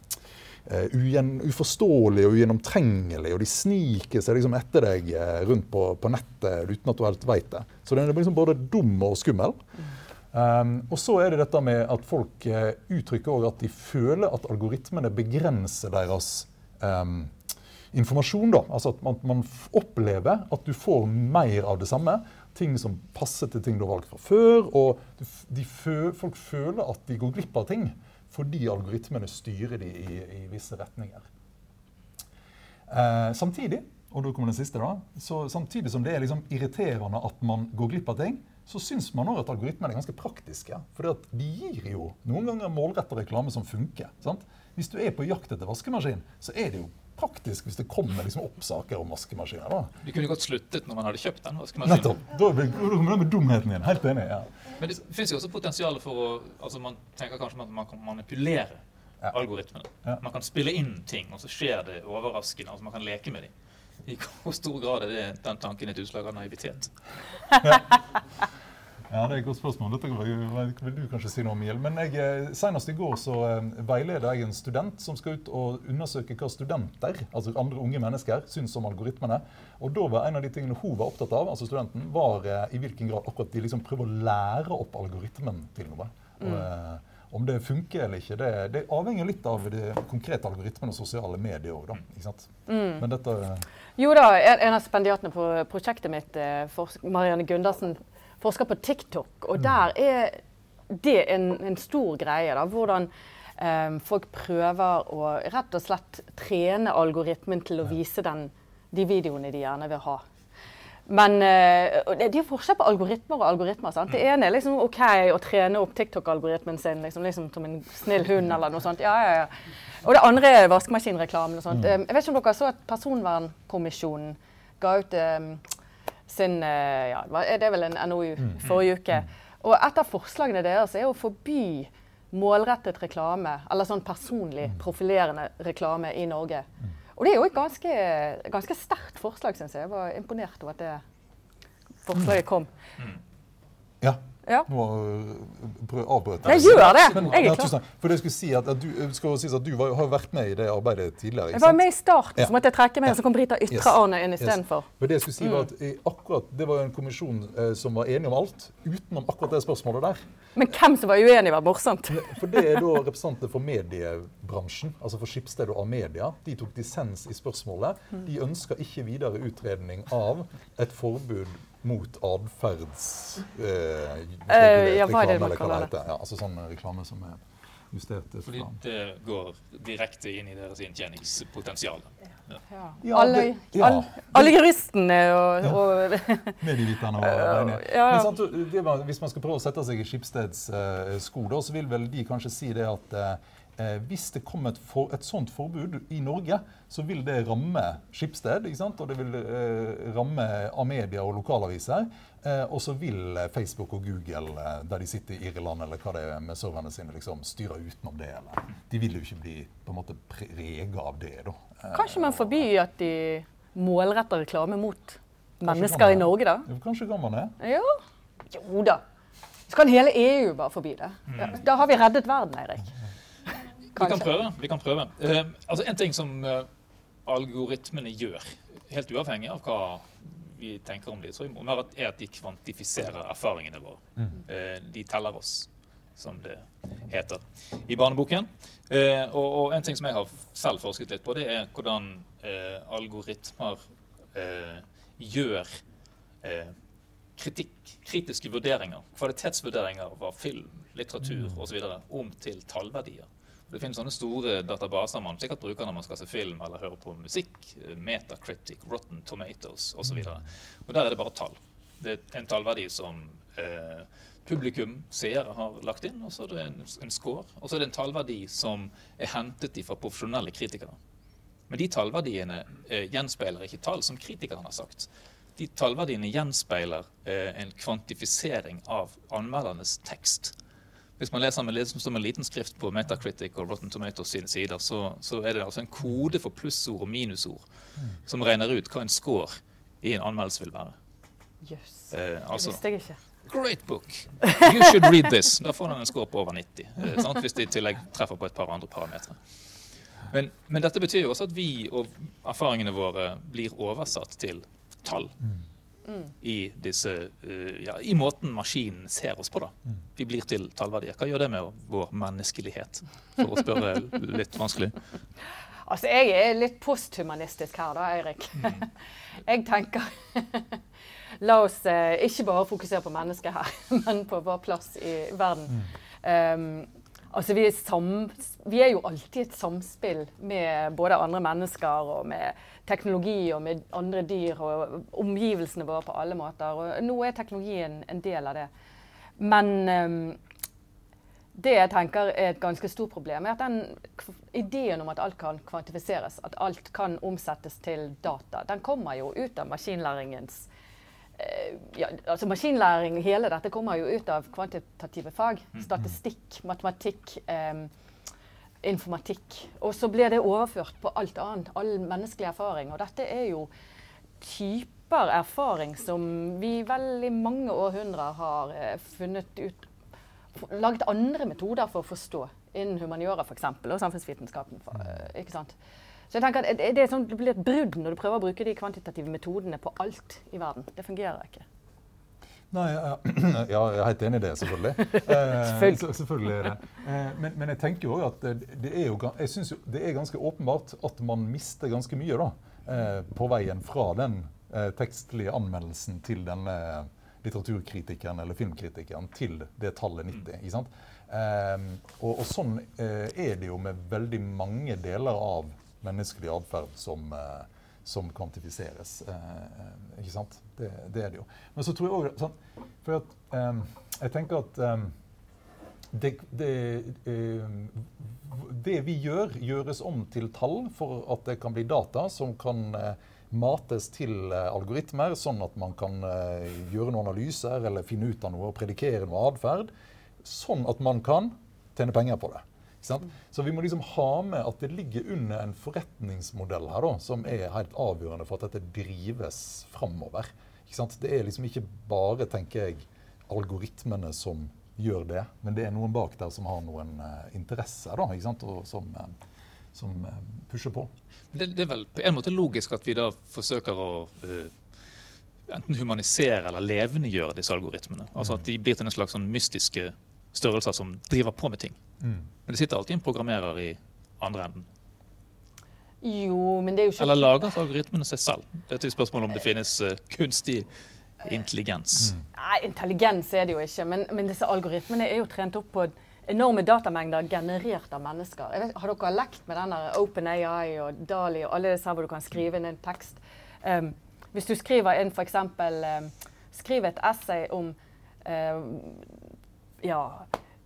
ugjen, uforståelige og ugjennomtrengelige. Og de sniker seg liksom etter deg eh, rundt på, på nettet uten at du helt veit det. Så den er liksom både dum og skummel. Um, og så er det dette med at folk uh, uttrykker også at de føler at algoritmene begrenser deres um, informasjon. da, altså At man, man opplever at du får mer av det samme. Ting som passer til ting du har valgt fra før. Og du, f- de fø, folk føler at de går glipp av ting fordi algoritmene styrer de i, i visse retninger. Eh, samtidig, og da kommer den siste da, så samtidig som det er liksom irriterende at man går glipp av ting, så syns man også at algoritmene er ganske praktiske. For de gir jo noen ganger målretta reklame som funker. sant? Hvis du er på jakt etter vaskemaskin, så er det jo praktisk hvis det kommer liksom opp saker om vaskemaskiner. da. Du kunne godt sluttet når man hadde kjøpt den vaskemaskinen. Nettopp. Da kommer det med dumheten din. Helt enig. ja. Men det fins jo også potensial for å altså Man tenker kanskje at man kan manipulere Ja. algoritmene. Ja. Man kan spille inn ting, og så skjer det overraskende. altså Man kan leke med dem. I hvor stor grad er det den tanken et utslag av naivitet? Et godt spørsmål. Dette vil, du kanskje si noe om, Miel. Men jeg, eh, senest i går så eh, veileder jeg en student som skal ut og undersøke hva studenter, altså andre unge mennesker, syns om algoritmene. Og da var en av de tingene hun var opptatt av, altså studenten, var eh, i hvilken grad akkurat de liksom prøver å lære opp algoritmen til noe. Og, eh, om det funker eller ikke, det, det avhenger litt av de konkrete algoritmene og sosiale medier òg, da. Ikke sant? Men dette Jo da, en, en av spendiatene på prosjektet mitt, Marianne Gundersen, forsker på TikTok. Og der er det en, en stor greie. da, Hvordan um, folk prøver å rett og slett trene algoritmen til å vise den, de videoene de gjerne vil ha. Men uh, det er forskjell på algoritmer og algoritmer. sant? Det ene er liksom OK å trene opp TikTok-algoritmen sin liksom, liksom som en snill hund eller noe sånt. Ja, ja, ja. Og det andre er vaskemaskinreklamen og sånt. Eh, Jeg vet ikke om dere så at Personvernkommisjonen ga ut eh, sin eh, ja, Det er vel en NOU forrige uke. Og et av forslagene deres er å forby målrettet reklame, eller sånn personlig profilerende reklame i Norge. Og det er jo et ganske, ganske sterkt forslag, syns jeg. Jeg var imponert over at det forslaget kom. Ja. Ja. Nå avbrøt Jeg gjør det. Jeg er klar. For det jeg skulle si at, at du, skal sies at du var, har vært med i det arbeidet tidligere. Jeg var med i starten, så måtte jeg trekke meg, og så kom Brita Ytre Arne inn Yes. istedenfor. Men det jeg skulle si Mm. var at akkurat, Det var en kommisjon eh, som var enig om alt, utenom akkurat det spørsmålet der. Men hvem som var uenig, var morsomt. For det er da representanter for mediebransjen, altså for Skipsted og Amedia. De tok dissens i spørsmålet. De ønsker ikke videre utredning av et forbud mot atferds... Eh, uh, ja, hva er det reklame, man eller hva kaller det? Heter. Ja, altså sånn reklame som er justert Fordi det går direkte inn i deres inntjeningspotensial. Ja, alle, det- ja. alle, alle juristene og, og Medieviterne og ja. Men sant, det hvis man skal prøve å sette seg i Skipsteds uh, sko, da, så vil vel de kanskje si det at eh, hvis det kommer et, for, et sånt forbud i Norge, så vil det ramme Skipsted, og det vil eh, ramme Amedia og lokalaviser. Eh, og så vil eh, Facebook og Google, eh, der de sitter i Irland eller hva det er med serverne sine, liksom styre utenom det. Eller. De vil jo ikke bli på en måte prega av det. da. Eh, Kanskje man forbyr at de målretter reklame mot mennesker i. Norge, da? jo, Kanskje kan man det. Jo, Jo da. Så kan hele EU bare forby det. Ja, da har vi reddet verden, Eirik. Vi kan prøve. vi kan prøve. Uh, altså En ting som uh, algoritmene gjør, helt uavhengig av hva vi tenker om dem, så er at- er de kvantifiserer erfaringene våre. Uh, de teller oss, som det heter i barneboken. Eh, og, og en ting som jeg har selv forsket litt på, det er hvordan algoritmer eh, gjør eh, kritikk, kritiske vurderinger, kvalitetsvurderinger av film, litteratur osv. om til tallverdier. Det finnes sånne store databaser man sikkert bruker når man skal se film eller høre på musikk. eh, Metacritic, Rotten Tomatoes osv. Der er det bare tall. Det er en tallverdi som eh, publikum, seere, har lagt inn, og så er det en, en score. Og så er det en tallverdi som er hentet fra profesjonelle kritikere. Men de tallverdiene eh, gjenspeiler ikke tall, som kritikerne har sagt. De tallverdiene gjenspeiler eh, en kvantifisering av anmeldernes tekst. Hvis man leser med, liksom, som en liten skrift på Metacritic og Rotten Tomatoes sine sider, så, så er det altså en kode for plussord og minusord som regner ut hva en score i en anmeldelse vil være. Jøss. Eh, Det altså, visste jeg ikke. Great book. You should read this. Da får den en score på over 90. Eh, sant? Hvis det i tillegg treffer på et par andre parametere. Men, men dette betyr jo også at vi og erfaringene våre blir oversatt til tall. I, disse, eh, ja, I måten maskinen ser oss på. da. Vi blir til tallverdier. Hva gjør det med vår menneskelighet? For å spørre litt vanskelig. Altså, jeg er litt posthumanistisk her, da, Eirik. Jeg tenker La oss eh, ikke bare fokusere på mennesket her, men på vår plass i verden. Um, altså, vi er, sam, vi er jo alltid et samspill med både andre mennesker og med teknologi og med andre dyr og omgivelsene våre på alle måter. Og nå er teknologien en del av det. Men um, det jeg tenker er et ganske stort problem, er at den ideen om at alt kan kvantifiseres, at alt kan omsettes til data, den kommer jo ut av maskinlæringens eh, ja, altså Maskinlæring, hele dette kommer jo ut av kvantitative fag. Statistikk, matematikk, eh, informatikk. Og så blir det overført på alt annet. All menneskelig erfaring. Og dette er jo typer erfaring som vi vel i mange århundrer har eh, funnet ut Laget andre metoder for å forstå innen humaniora f.eks. og samfunnsvitenskapen. For, eh, ikke sant? Så jeg tenker at det, er sånn, det blir et brudd når du prøver å bruke de kvantitative metodene på alt i verden. Det fungerer ikke. Nei, ja, ja, jeg er helt enig i det, selvfølgelig. Eh, Selvfølgelig. er det. Eh, men, men jeg tenker jo at det, det er jo, jeg synes jo det er ganske åpenbart at man mister ganske mye da, eh, på veien fra den eh, tekstlige anmeldelsen til denne litteraturkritikeren eller filmkritikeren til det tallet 90. ikke sant? Eh, og, og sånn eh, er det jo med veldig mange deler av menneskelig atferd som eh, som kvantifiseres. Eh, eh, ikke sant? Det, det er det jo. Men så tror jeg òg sånn, For at, um, jeg tenker at um, det, det, eh, det vi gjør, gjøres om til tall for at det kan bli data som kan uh, mates til uh, algoritmer, sånn at man kan uh, gjøre noen analyser eller finne ut av noe og predikere noe atferd. Sånn at man kan tjene penger på det. Så vi må liksom ha med at det ligger under en forretningsmodell her da, som er helt avgjørende for at dette drives framover. Det er liksom ikke bare, tenker jeg, algoritmene som gjør det, men det er noen bak der som har noen uh, interesser, da, ikke sant? Og som, uh, som uh, pusher på. Det, det er vel på en måte logisk at vi da forsøker å enten humanisere eller levendegjøre disse algoritmene. Altså At de blir til en slags sånn mystiske størrelser som driver på med ting. Men det sitter alltid en programmerer i andre enden. Jo, men det er jo ikke Eller lager algoritmene seg selv? Det er et spørsmål om det finnes eh, kunstig intelligens. Nei, intelligens er det jo ikke. Men, men disse algoritmene er jo trent opp på enorme datamengder generert av mennesker. Vet, har dere lekt med den der OpenAI og Dali og alle disse hvor du kan skrive inn en tekst? Um, hvis du skriver inn f.eks. Um, Skriv et essay om um, ja,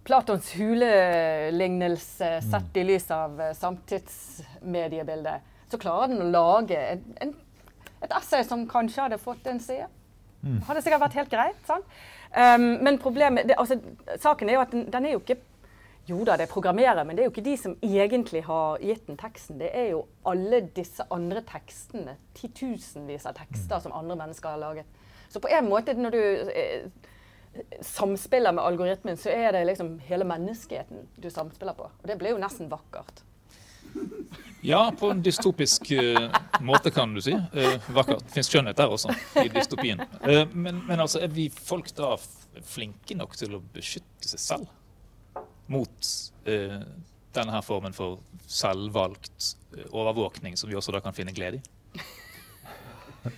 Platons hulelignelse sett i lys av eh, samtidsmediebildet, så klarer den å lage en, en, et essay som kanskje hadde fått en side. Hadde sikkert vært helt greit. sant? Um, men problemet, det, altså, saken er jo at den, den er jo ikke Jo da, det er programmerer, men det er jo ikke de som egentlig har gitt den teksten. Det er jo alle disse andre tekstene, titusenvis av tekster som andre mennesker har laget. Så på en måte, når du eh, samspiller med algoritmen, så er det liksom hele menneskeheten du samspiller på. Og det blir jo nesten vakkert. Ja, på en dystopisk uh, måte, kan du si. Uh, vakkert. Fins skjønnhet der også, i dystopien. Uh, men, men altså, er vi folk da flinke nok til å beskytte seg selv mot uh, denne her formen for selvvalgt overvåkning, som vi også da kan finne glede i?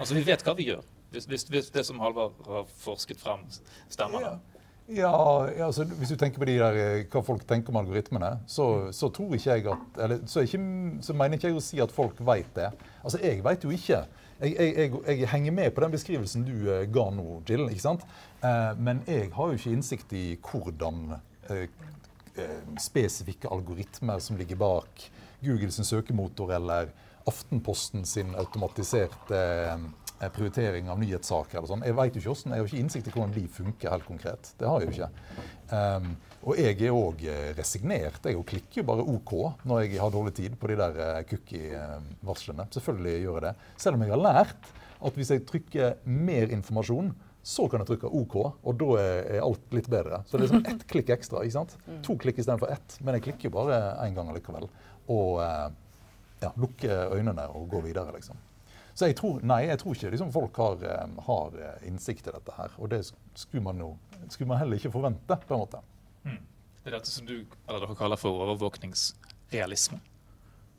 altså, vi vet hva vi gjør. Hvis, hvis, hvis det som Halvard har forsket frem, stemmer. Ja, ja, altså, Hvis du tenker på de der, eh, hva folk tenker om algoritmene, så, så tror ikke jeg at, eller, så, ikke, så mener ikke jeg å si at folk vet det. Altså, Jeg vet jo ikke. Jeg, jeg, jeg, jeg henger med på den beskrivelsen du uh, ga nå, Jill. ikke sant? Uh, men jeg har jo ikke innsikt i hvordan uh, spesifikke algoritmer som ligger bak Googles søkemotor eller Aftenposten sin automatiserte prioritering av nyhetssaker. eller sånn. Jeg vet jo ikke hvordan, jeg har ikke innsikt i hvordan de funker helt konkret. Det har jeg jo ikke. Um, og jeg er òg resignert. Jeg klikker jo bare OK når jeg har dårlig tid på de der eh, cookie-varslene. Selvfølgelig gjør jeg det. Selv om jeg har lært at hvis jeg trykker mer informasjon, så kan jeg trykke OK, og da er alt litt bedre. Så det er liksom ett klikk ekstra. ikke sant? To klikk istedenfor ett. Men jeg klikker jo bare én gang allikevel. Og eh, ja, lukker øynene og går videre, liksom. Så jeg tror, nei, jeg tror ikke liksom, folk har, eh, har eh, innsikt i dette her. Og det skulle man jo skulle man heller ikke forvente, på en måte. Det er dette som du eller dere kaller for overvåkningsrealisme.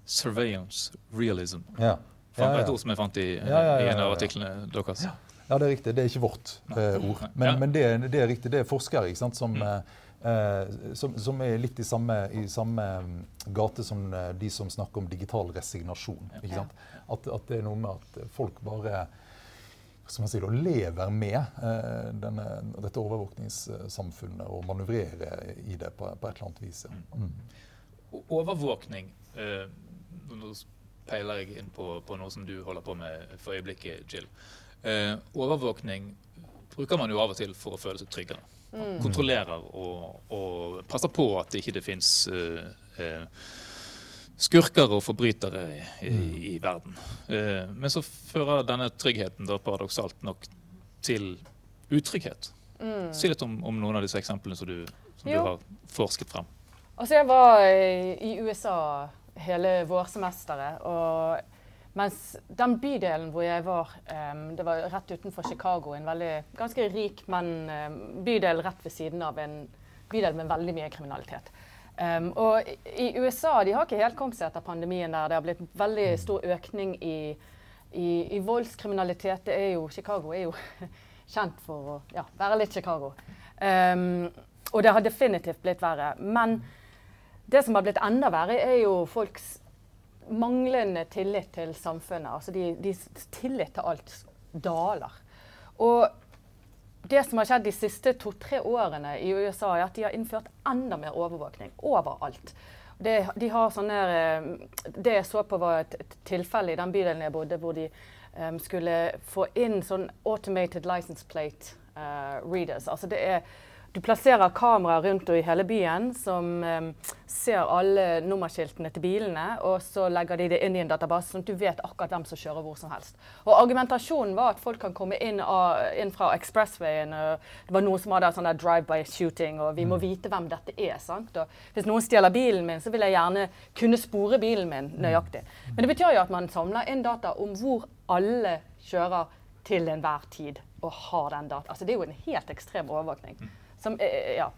Surveillance realism. Ja. Ja, ja. Et ord som jeg fant i, i en av ja. artiklene deres. Ja, det er riktig. Det er ikke vårt uh, ord. Men, men det, det er riktig. Det er forskere ikke sant, som, Mm. Eh, som, som er litt i samme, i samme mm, gate som eh, de som snakker om digital resignasjon. At, at det er noe med at folk bare som skal man si, da, lever med eh, denne, dette overvåkningssamfunnet og manøvrerer i det på, på et eller annet vis. Ja. Mm. Overvåkning eh, Nå peiler jeg inn på, på noe som du holder på med for øyeblikket, Jill. Eh, overvåkning bruker man jo av og til for å føle seg tryggere. Man Kontrollerer og, og passer på at ikke det fins uh, eh, skurker og forbrytere i, i, i verden. Uh, men så fører denne tryggheten da paradoksalt nok til utrygghet. Si litt om, om noen av disse eksemplene som du, som du har forsket frem. Altså, jeg var i, i USA hele vårsemesteret, og mens den bydelen hvor jeg var, um, det var rett utenfor Chicago, en veldig, ganske rik, men um, bydel rett ved siden av en bydel med veldig mye kriminalitet. Um, og i, USA de har ikke helt kommet seg etter pandemien der. Det har blitt veldig stor økning i, i, i voldskriminalitet. Det er jo, Chicago er jo kjent for å ja, være litt Chicago. Og det har definitivt blitt verre. Men det som har blitt enda verre, er jo folks manglende tillit til samfunnet. Altså de, de tillit til alt daler. Og det som har skjedd de siste to-tre årene i USA, er at de har innført enda mer overvåkning overalt. Det, de sånne, eh, det jeg så på, var et tilfelle i den bydelen jeg bodde, hvor de um, skulle få inn sånn automated license plate uh, readers. Altså det er du plasserer kameraer rundt i hele byen som eh, ser alle nummerskiltene til bilene, og så legger de det inn i en database, sånn at du vet akkurat hvem som kjører hvor som helst. Og Argumentasjonen var at folk kan komme inn, av, inn fra expresswayen. og Det var noen som hadde sånn drive-by shooting, og vi må vite hvem dette er. sant? Og hvis noen stjeler bilen min, så vil jeg gjerne kunne spore bilen min nøyaktig. Men det betyr jo at man samler inn data om hvor alle kjører til enhver tid og har den data. Altså, det er jo en helt ekstrem overvåkning. Som, eh, ja.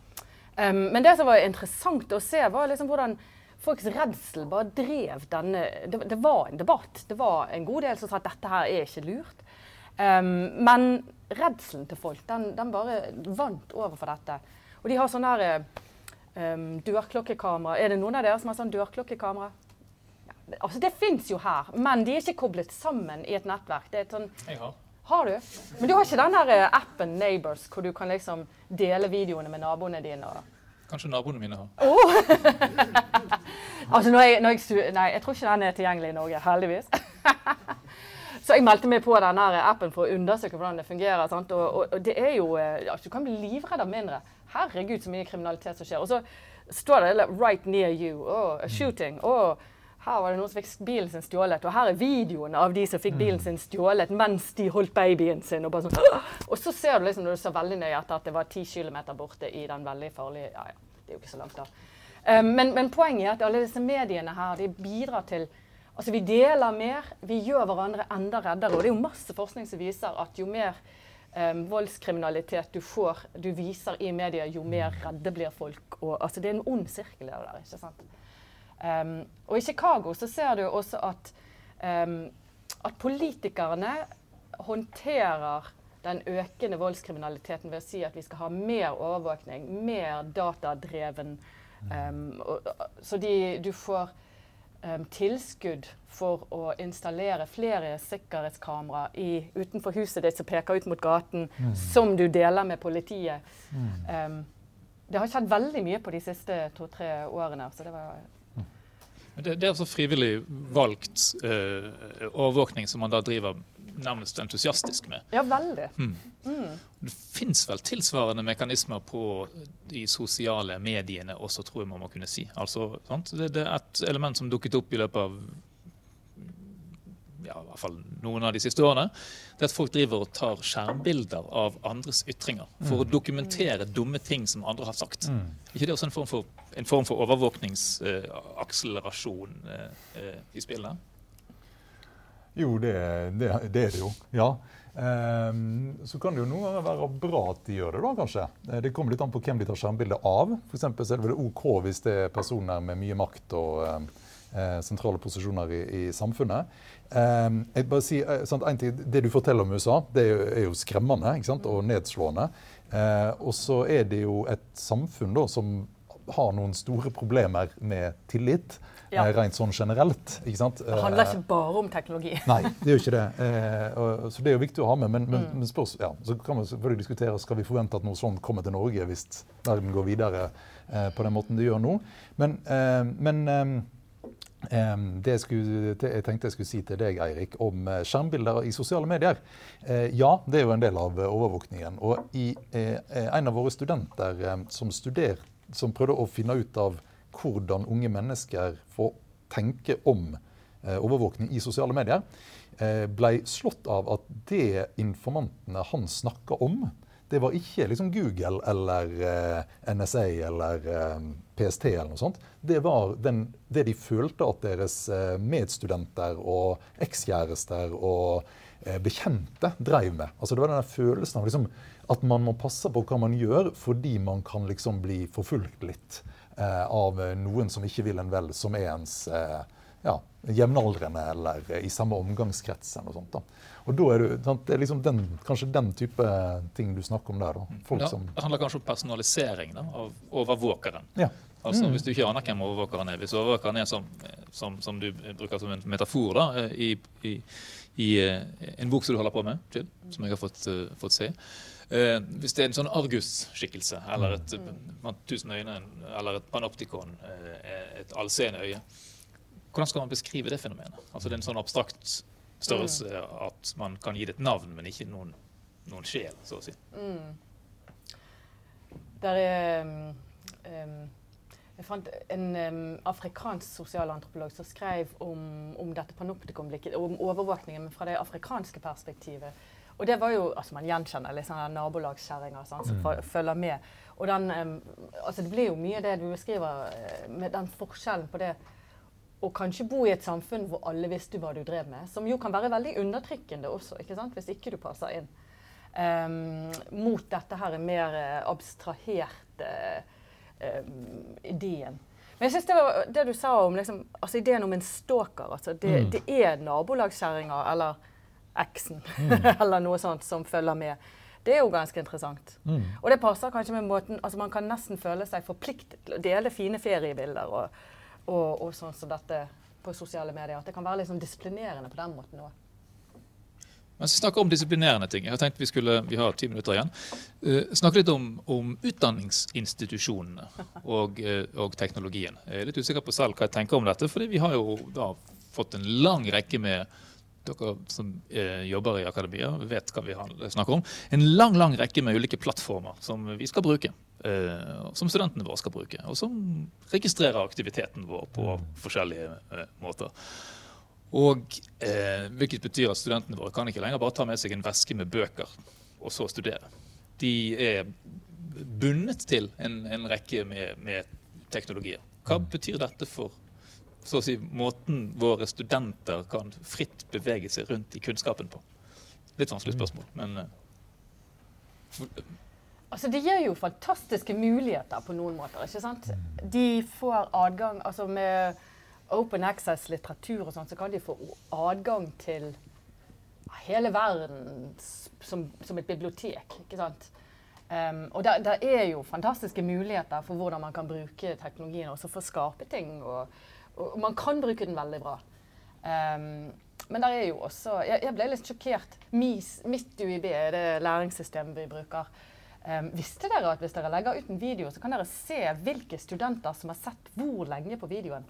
Um, men det som var interessant å se, var liksom hvordan folks redsel bare drev denne det, det var en debatt. Det var en god del som sa at dette her er ikke lurt. Um, men redselen til folk, den, den bare vant over for dette. Og de har sånn her um, dørklokkekamera. Er det noen av dere som har sånn dørklokkekamera? Ja, Altså, det fins jo her, men de er ikke koblet sammen i et nettverk. Det er et sånn har. du? Men du har ikke den der eh, appen Neighbors, hvor du kan liksom dele videoene med naboene dine? Kanskje naboene mine har. Altså, når jeg, når jeg, nei, jeg tror ikke den er tilgjengelig i Norge, heldigvis. Så jeg meldte meg på den her appen for å undersøke hvordan det fungerer. Sant? Og, og, og det er jo, altså, Du kan bli livredd av mindre. Herregud, så mye kriminalitet som skjer. Og så står det 'right near you'. Oh, a shooting. Oh, her var det noen som fikk bilen sin stjålet. Og her er videoen av de som fikk bilen sin stjålet mens de holdt babyen sin. Og, bare sånn, og så ser du liksom, når du ser veldig nøye etter at det var ti kilometer borte i den veldig farlige Ja, ja, det er jo ikke så langt, da. Um, men, men poenget er at alle disse mediene her, de bidrar til Altså, vi deler mer, vi gjør hverandre enda reddere. Og det er jo masse forskning som viser at jo mer um, voldskriminalitet du får, du viser i media, jo mer redde blir folk. Og, altså, det er en ond sirkel det der, ikke sant? Um, og i Chicago så ser du også at, um, at politikerne håndterer den økende voldskriminaliteten ved å si at vi skal ha mer overvåkning, mer datadreven. Um, og, så de, du får um, tilskudd for å installere flere sikkerhetskamera i, utenfor huset ditt som peker ut mot gaten, som du deler med politiet. Um, det har skjedd veldig mye på de siste to-tre årene. så det var Det, det er altså frivillig valgt eh, overvåkning som man da driver nærmest entusiastisk med. Ja, veldig. Det fins vel tilsvarende mekanismer på de sosiale mediene også, tror jeg man må kunne si. Altså, sant? Det, det er et element som dukket opp i løpet av ja, i hvert fall noen av de siste årene. Det er at folk driver og tar skjermbilder av andres ytringer for å dokumentere dumme ting som andre har sagt. ikke det også en form for, en form for overvåkningsakselerasjon eh, eh, i spillet? Jo, det, det, det er det jo. Ja. Um, så kan det jo noen ganger være bra at de gjør det, da, kanskje. Eh, Det kommer litt an på hvem de tar skjermbilde av. For er det vel OK hvis det er personer med mye makt og eh, sentrale posisjoner i, i samfunnet. Ehm, jeg bare si, eh, sant, en ting, Det du forteller om USA, det er jo, er jo skremmende ikke sant? og nedslående. Eh, og så er det jo et samfunn da, som har noen store problemer med tillit. Ja. eh, Rent sånn generelt. ikke sant? Det handler ikke bare om teknologi. Nei, det gjør ikke det. Eh, så det er jo viktig å ha med. Men, men, men spørs, ja, så kan man selvfølgelig diskutere skal vi forvente at noe sånt kommer til Norge hvis verden går videre eh, på den måten det gjør nå. Men, eh, men eh, eh, det, jeg skulle, jeg tenkte jeg skulle si til deg, Eirik, om eh, skjermbilder i sosiale medier. Eh, ja, det er jo en del av eh, overvåkningen. Og i en av våre studenter som, studer, som prøvde å finne ut av hvordan unge mennesker får tenke om overvåkning i sosiale medier, ble slått av at det informantene han snakka om, det var ikke liksom Google eller eh, NSA eller eh, PST eller noe sånt. Det var den, det de følte at deres eh, medstudenter og ekskjærester og bekjente dreiv med. Altså Det var den følelsen av liksom, at man må passe på hva man gjør fordi man kan liksom bli forfulgt litt eh, av noen som ikke vil en vel, som er ens eh, ja, jevnaldrende eller i samme omgangskrets. eller noe sånt da. Og da er det, det er liksom den, kanskje den type ting du snakker om der. Ja, som, det handler kanskje om personalisering da, av overvåkeren. ja. Altså Hvis du ikke aner hvem overvåkeren er, hvis overvåkeren er som, som, som du bruker som en metafor da, i, i, i eh, en bok som du holder på med, Jill, som jeg har fått, uh, fått se eh, Hvis det er en sånn Argus-skikkelse, eller et uh, tusen øyne, eller et panoptikon, eh, et allseende øye, hvordan skal man beskrive det fenomenet? Altså Det er en sånn abstrakt størrelse at man kan gi det et navn, men ikke noen, noen sjel, så å si. Der er um, um, Jeg fant en um, afrikansk sosialantropolog som skrev om, om dette panoptikomblikket, om overvåkningen, men fra det afrikanske perspektivet. Og det var jo, altså Man gjenkjenner litt sånne nabolagskjerringer sånn, som mm. følger med. Og den, um, altså Det blir jo mye det du beskriver, eh, med den forskjellen på det å kanskje bo i et samfunn hvor alle visste hva du drev med, som jo kan være veldig undertrykkende også, ikke sant? hvis ikke du passer inn. Um, mot dette her mer eh, abstraherte um, ideen. Men jeg synes det, var, det du sa om liksom, altså ideen om en stalker altså det, det er nabolagskjerringa eller eksen eller noe sånt som følger med. Det er jo ganske interessant. Og det passer kanskje med måten altså Man kan nesten føle seg forpliktet til å dele fine feriebilder og, og, og sånn som dette på sosiale medier. At det kan være sånn disiplinerende på den måten òg. Mens vi snakker om disiplinerende ting, jeg har tenkt vi skulle, vi har ti minutter igjen, uh, snakke litt om, om utdanningsinstitusjonene og, uh, og teknologien. Jeg er litt usikker på selv hva jeg tenker om dette, fordi vi har jo da fått en lang rekke med dere som uh, jobber i akademia, vet hva vi snakker om. En lang lang rekke med ulike plattformer som vi skal bruke. Eh, som studentene våre skal bruke. Og som registrerer aktiviteten vår på forskjellige eh, måter. Og eh, Hvilket betyr at studentene våre kan ikke lenger bare ta med seg en veske med bøker og så studere. De er bundet til en, en rekke med, med teknologier. Hva betyr dette for si, måten våre studenter kan fritt bevege seg rundt i kunnskapen på? Litt vanskelig spørsmål, men eh, Altså, Det gir jo fantastiske muligheter på noen måter. ikke sant? De får adgang altså Med open access-litteratur og sånn, så kan de få adgang til hele verden som, som et bibliotek. ikke sant? Um, og der er jo fantastiske muligheter for hvordan man kan bruke teknologien også for å skape ting. Og, og man kan bruke den veldig bra. Um, men der er jo også Jeg, jeg ble litt sjokkert. MIS, mitt UiB er det læringssystemet vi bruker. Um, visste dere at hvis dere legger ut en video, så kan dere se hvilke studenter som har sett hvor lenge på videoen?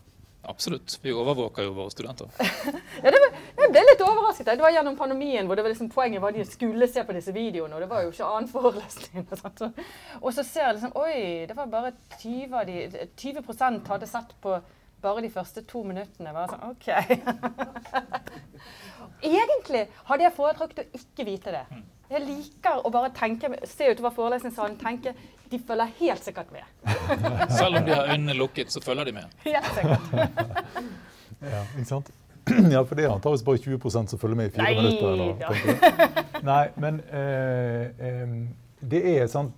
absolutt. Vi overvåker jo våre studenter. Ja, det var, jeg ble litt overrasket. Det var gjennom pandemien hvor det var liksom, poenget var at de skulle se på disse videoene. Og det var jo ikke annen forelesning. Og, sånt. Så- og så ser jeg liksom Oi, det var bare 20 av de 20% hadde sett på bare de første to minuttene. Bare sånn, OK. Egentlig hadde jeg foretrukket å ikke vite det. Jeg liker å bare tenke, se utover forelesningssalen tenke de følger helt sikkert med. Selv om de har øynene lukket, så følger de med. Helt sikkert. Ja, ikke sant? Ja, for det er antakeligvis bare 20% som følger med i fire Nei minutter. Eller, ja. Nei, men eh, eh, det er sånn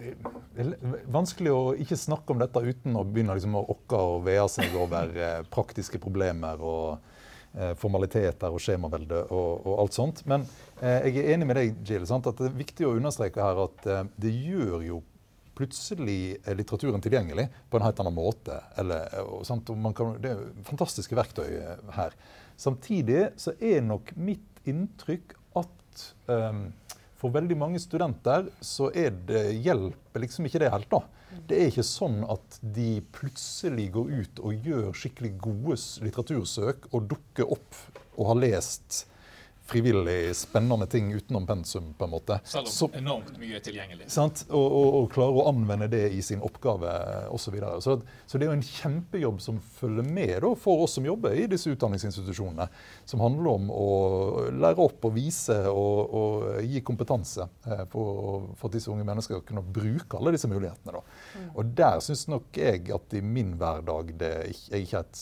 det det er vanskelig å ikke snakke om dette uten å begynne liksom å okke og vee seg over eh, praktiske problemer og formaliteter og skjemavelde og, og alt sånt. Men eh, jeg er enig med deg, Jill, sant, at det er viktig å understreke her at eh, det gjør jo plutselig er litteraturen tilgjengelig på en helt annen måte. Eller, og, sant? Og kan, det er fantastiske verktøy eh, her. Samtidig så er nok mitt inntrykk at eh, for veldig mange studenter så er det hjelper liksom ikke det helt. da. Det er ikke sånn at de plutselig går ut og gjør skikkelig gode litteratursøk og dukker opp og har lest frivillig, spennende ting utenom pensum. på en måte. Selv om Så- enormt mye er tilgjengelig. Sant? Og, og, og klare å anvende det i sin oppgave osv. Så, videre. så Så det er jo en kjempejobb som følger med da, for oss som jobber i disse utdanningsinstitusjonene. Som handler om å lære opp og vise og, og gi kompetanse eh, for, for at disse unge mennesker skal kunne bruke alle disse mulighetene. Da. Og der syns nok jeg at i min hverdag det jeg ikke er et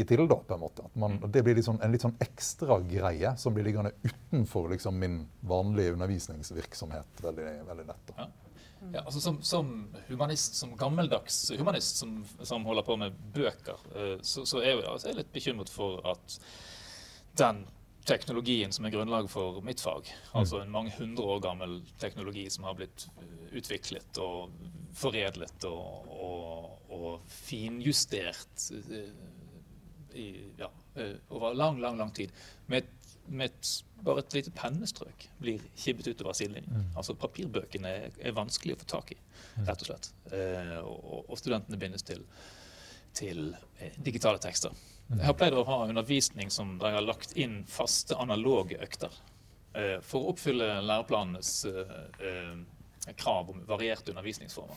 strekke til. da, på en måte. Man, det blir sånn, en litt sånn ekstra greie som blir liggende utenfor liksom, min vanlige undervisningsvirksomhet veldig, veldig lett. Da. Ja, altså som, som humanist, som gammeldags humanist som, som holder på med bøker, eh, så, så er jeg, altså, jeg er litt bekymret for at den teknologien som er grunnlaget for mitt fag, altså en mange hundre år gammel teknologi som har blitt utviklet og foredlet og, og, og finjustert eh, i, ja, eh, over lang, lang, lang tid, med, med et, bare et lite pennestrøk blir kibbet utover sidelinjen. Altså Papirbøkene er, er vanskelig å få tak i, rett og slett. Eh, og, og studentene bindes til, til eh, digitale tekster. Jeg har pleid å ha undervisning som der jeg har lagt inn faste analoge økter. eh, for å oppfylle læreplanenes eh, eh, krav om varierte undervisningsformer.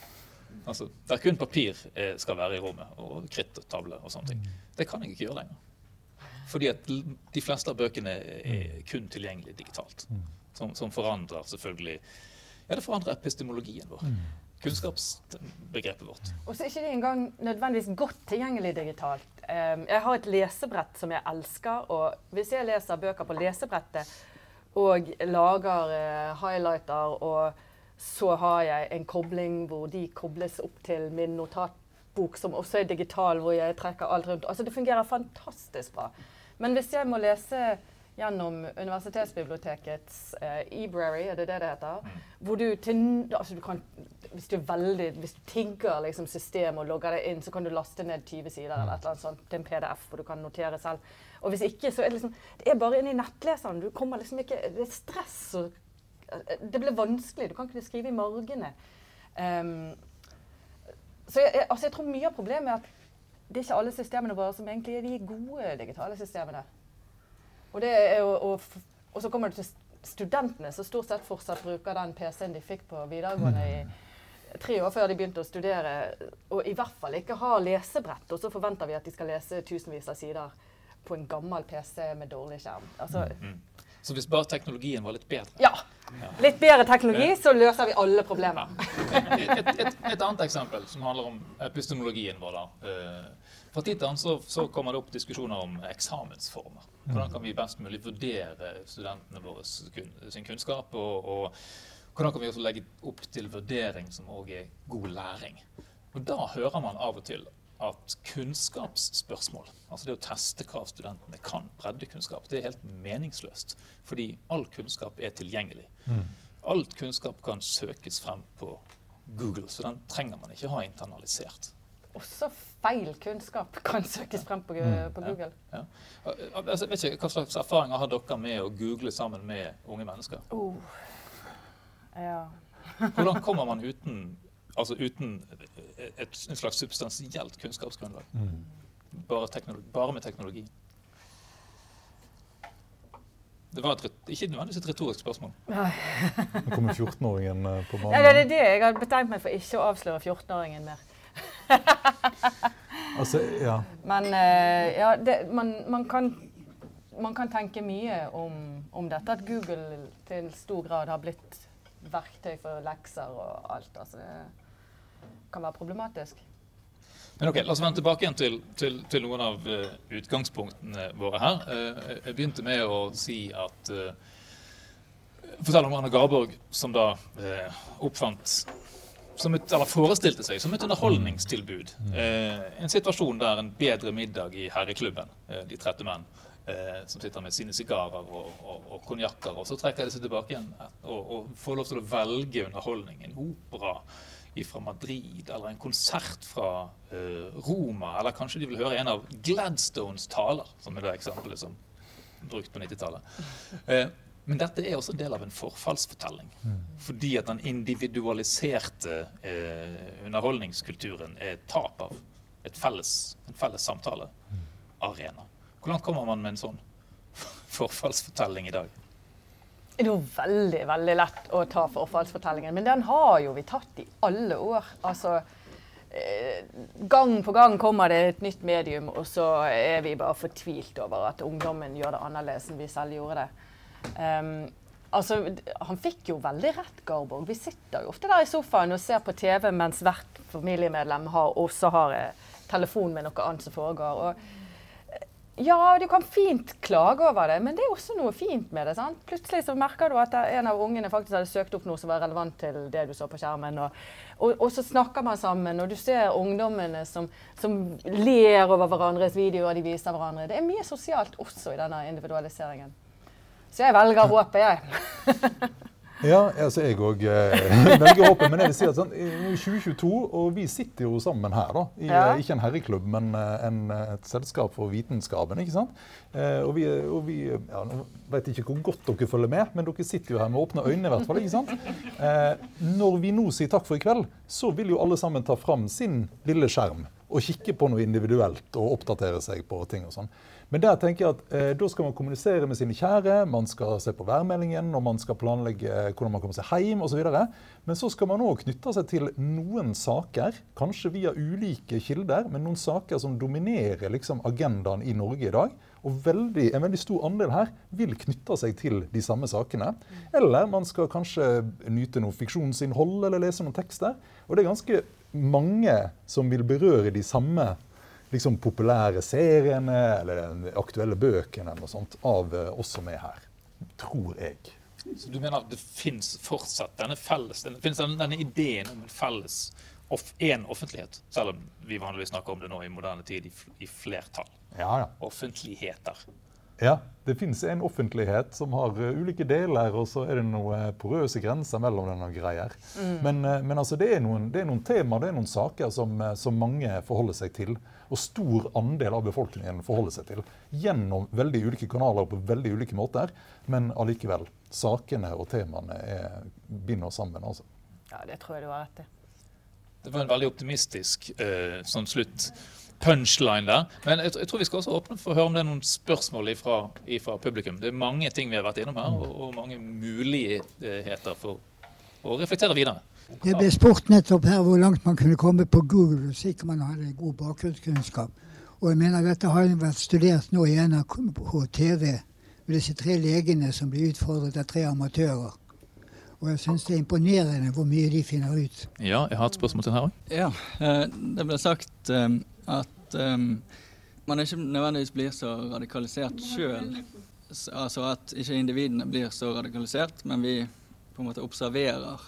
Altså, Der kun papir eh, skal være i rommet, og kritt og tavle og sånne ting. Det kan jeg ikke gjøre lenger. Fordi at de fleste av bøkene er kun tilgjengelig digitalt. Som, som forandrer selvfølgelig Ja, det forandrer epistemologien vår. Kunnskapsbegrepet vårt. Og så er ikke det engang nødvendigvis godt tilgjengelig digitalt. Um, jeg har et lesebrett som jeg elsker, og hvis jeg leser bøker på lesebrettet og lager eh, highlighter, og så har jeg en kobling hvor de kobles opp til min notatbok, som også er digital, hvor jeg trekker alt rundt. Altså, det fungerer fantastisk bra. Men hvis jeg må lese gjennom universitetsbibliotekets eh, e-brary, er det det det heter? Hvor du til altså du kan, hvis du er veldig, hvis du tigger liksom systemet og logger det inn, så kan du laste ned 20 sider eller et eller annet sånt til en PDF hvor du kan notere selv. Og hvis ikke, så er det liksom Det er bare inni nettleseren. Du kommer liksom ikke Det er stress og Det blir vanskelig. Du kan ikke skrive i margene. Um, så jeg, altså jeg tror mye av problemet er at det er ikke alle systemene våre som egentlig er de gode digitale systemene. Og, det jo, og, og så kommer du til studentene, som stort sett fortsatt bruker den PC-en de fikk på videregående i tre år før de begynte å studere, og i hvert fall ikke har lesebrett. Og så forventer vi at de skal lese tusenvis av sider på en gammel PC med dårlig skjerm. Altså, Så hvis bare teknologien var litt bedre ja. Litt bedre teknologi, så løser vi alle problemer. et, et, et, et annet eksempel som handler om epistemologien vår. da. Eh, Fra tid til annen så, så kommer det opp diskusjoner om eksamensformer. Hvordan kan vi best mulig vurdere studentene våre sin kunnskap? Og, og hvordan kan vi også legge opp til vurdering som òg er god læring? Og Da hører man av og til at kunnskapsspørsmål, altså det å teste hva studentene kan, breddekunnskap, det er helt meningsløst. Fordi all kunnskap er tilgjengelig. Alt kunnskap kan søkes frem på Google, så den trenger man ikke ha internalisert. Også feil kunnskap kan søkes frem på, på Google. Ja. Altså, jeg vet ikke, Hva slags erfaringer har dere med å google sammen med unge mennesker? Oh. Ja. Hvordan kommer man uten, altså uten et, en slags substansielt kunnskapsgrunnlag? Bare, teknologi, bare med teknologi? Det var et, ikke nødvendigvis et retorisk spørsmål. Nå kommer 14-åringen på banen. Ja, det er det jeg har betenkt meg for ikke å avsløre 14-åringen mer. Altså, ja. Men eh, ja, det, man, man, kan, man kan tenke mye om, om dette. At Google til stor grad har blitt verktøy for lekser og alt. Altså, det kan være problematisk. Men ok, La oss vende tilbake igjen til, til, til noen av uh, utgangspunktene våre her. Uh, jeg begynte med å si at uh, Fortell om Anna Garborg, som da eh, oppfant som et, eller forestilte seg som et underholdningstilbud. Eh, en situasjon der en bedre middag i herreklubben, eh, de trette menn, eh, som sitter med sine sigarer og, og, og konjakker, og så trekker de seg tilbake igjen og, og får lov til å velge underholdning. En opera fra Madrid, eller en konsert fra uh, Roma, eller kanskje de vil høre en av Gladstones taler, som er det eksempelet som er brukt på 90-tallet. Uh, men dette er også en del av en forfallsfortelling. Fordi at den individualiserte eh, underholdningskulturen er et tap av et felles, en felles samtalearena. Hvordan kommer man med en sånn forfallsfortelling i dag? Det er jo veldig veldig lett å ta forfallsfortellingen, men den har jo vi tatt i alle år. Altså, eh, Gang på gang kommer det et nytt medium, og så er vi bare fortvilt over at ungdommen gjør det annerledes enn vi selv gjorde det. Um, altså, han fikk jo veldig rett, Garborg. Vi sitter jo ofte der i sofaen og ser på TV mens hvert familiemedlem har, også har eh, telefon med noe annet som foregår. og ja, du kan fint klage over det, men det er også noe fint med det. sant? Plutselig så merker du at en av ungene faktisk hadde søkt opp noe som var relevant til det du så på skjermen. Og, og, og så snakker man sammen, og du ser ungdommene som, som, ler over hverandres videoer de viser hverandre. Det er mye sosialt også i denne individualiseringen. Så jeg velger håpet, jeg. Ja, altså jeg òg eh, velger håpet. Men jeg vil si at sånn, i 2022, og vi sitter jo sammen her, da. I, ja. Eh, ikke en herreklubb, men eh, en, et selskap for vitenskapen. ikke sant? Eh, og vi, og vi ja, vet ikke hvor godt dere følger med, men dere sitter jo her med åpne øyne. i hvert fall, ikke sant? Eh, når vi nå sier takk for i kveld, så vil jo alle sammen ta fram sin lille skjerm og kikke på noe individuelt og oppdatere seg på ting og sånn. Men der tenker jeg at eh, da skal man kommunisere med sine kjære, man skal se på værmeldingen, og man skal planlegge hvordan man kommer seg hjem osv. Men så skal man òg knytte seg til noen saker, kanskje via ulike kilder, men noen saker som dominerer liksom, agendaen i Norge i dag. Og veldig, en veldig stor andel her vil knytte seg til de samme sakene. Eller man skal kanskje nyte noe fiksjonsinnhold eller lese noen tekster. Og det er ganske mange som vil berøre de samme liksom populære seriene eller aktuelle bøkene eller noe sånt av eh, oss som er her. Tror jeg. Så du mener at det fins fortsatt denne felles, denne, denne, ideen om en felles en offentlighet? Selv om vi vanligvis snakker om det nå i moderne tid i, i flertall. Ja, ja. Offentligheter. Ja, det fins en offentlighet som har uh, ulike deler, og så er det noen porøse grenser mellom denne og greier. Mm. Men, uh, men altså, det, er noen, det er noen tema, det er noen saker som, uh, som mange forholder seg til og stor andel av befolkningen forholder seg til. Gjennom veldig ulike kanaler på veldig ulike måter, men allikevel. Sakene og temaene er, binder oss sammen. altså. Ja, det tror jeg du har rett i. Det var en veldig optimistisk uh, sånn slutt punchline der. Men jeg, jeg, tror vi skal også åpne for å høre om det er noen spørsmål fra publikum. Det er mange ting vi har vært innom her, og, og mange muligheter for å reflektere videre. Det ble spurt nettopp her hvor langt man kunne komme på Google hvis ikke man hadde god bakgrunnskunnskap. Og jeg mener dette har vært studert nå i NRK TV med disse tre legene som blir utfordret av tre amatører. Og jeg syns det er imponerende hvor mye de finner ut. Ja, jeg har et spørsmål til her òg. Ja, eh, det ble sagt um, at um, man ikke nødvendigvis blir så radikalisert sjøl. Altså at ikke individene blir så radikalisert, men vi på en måte observerer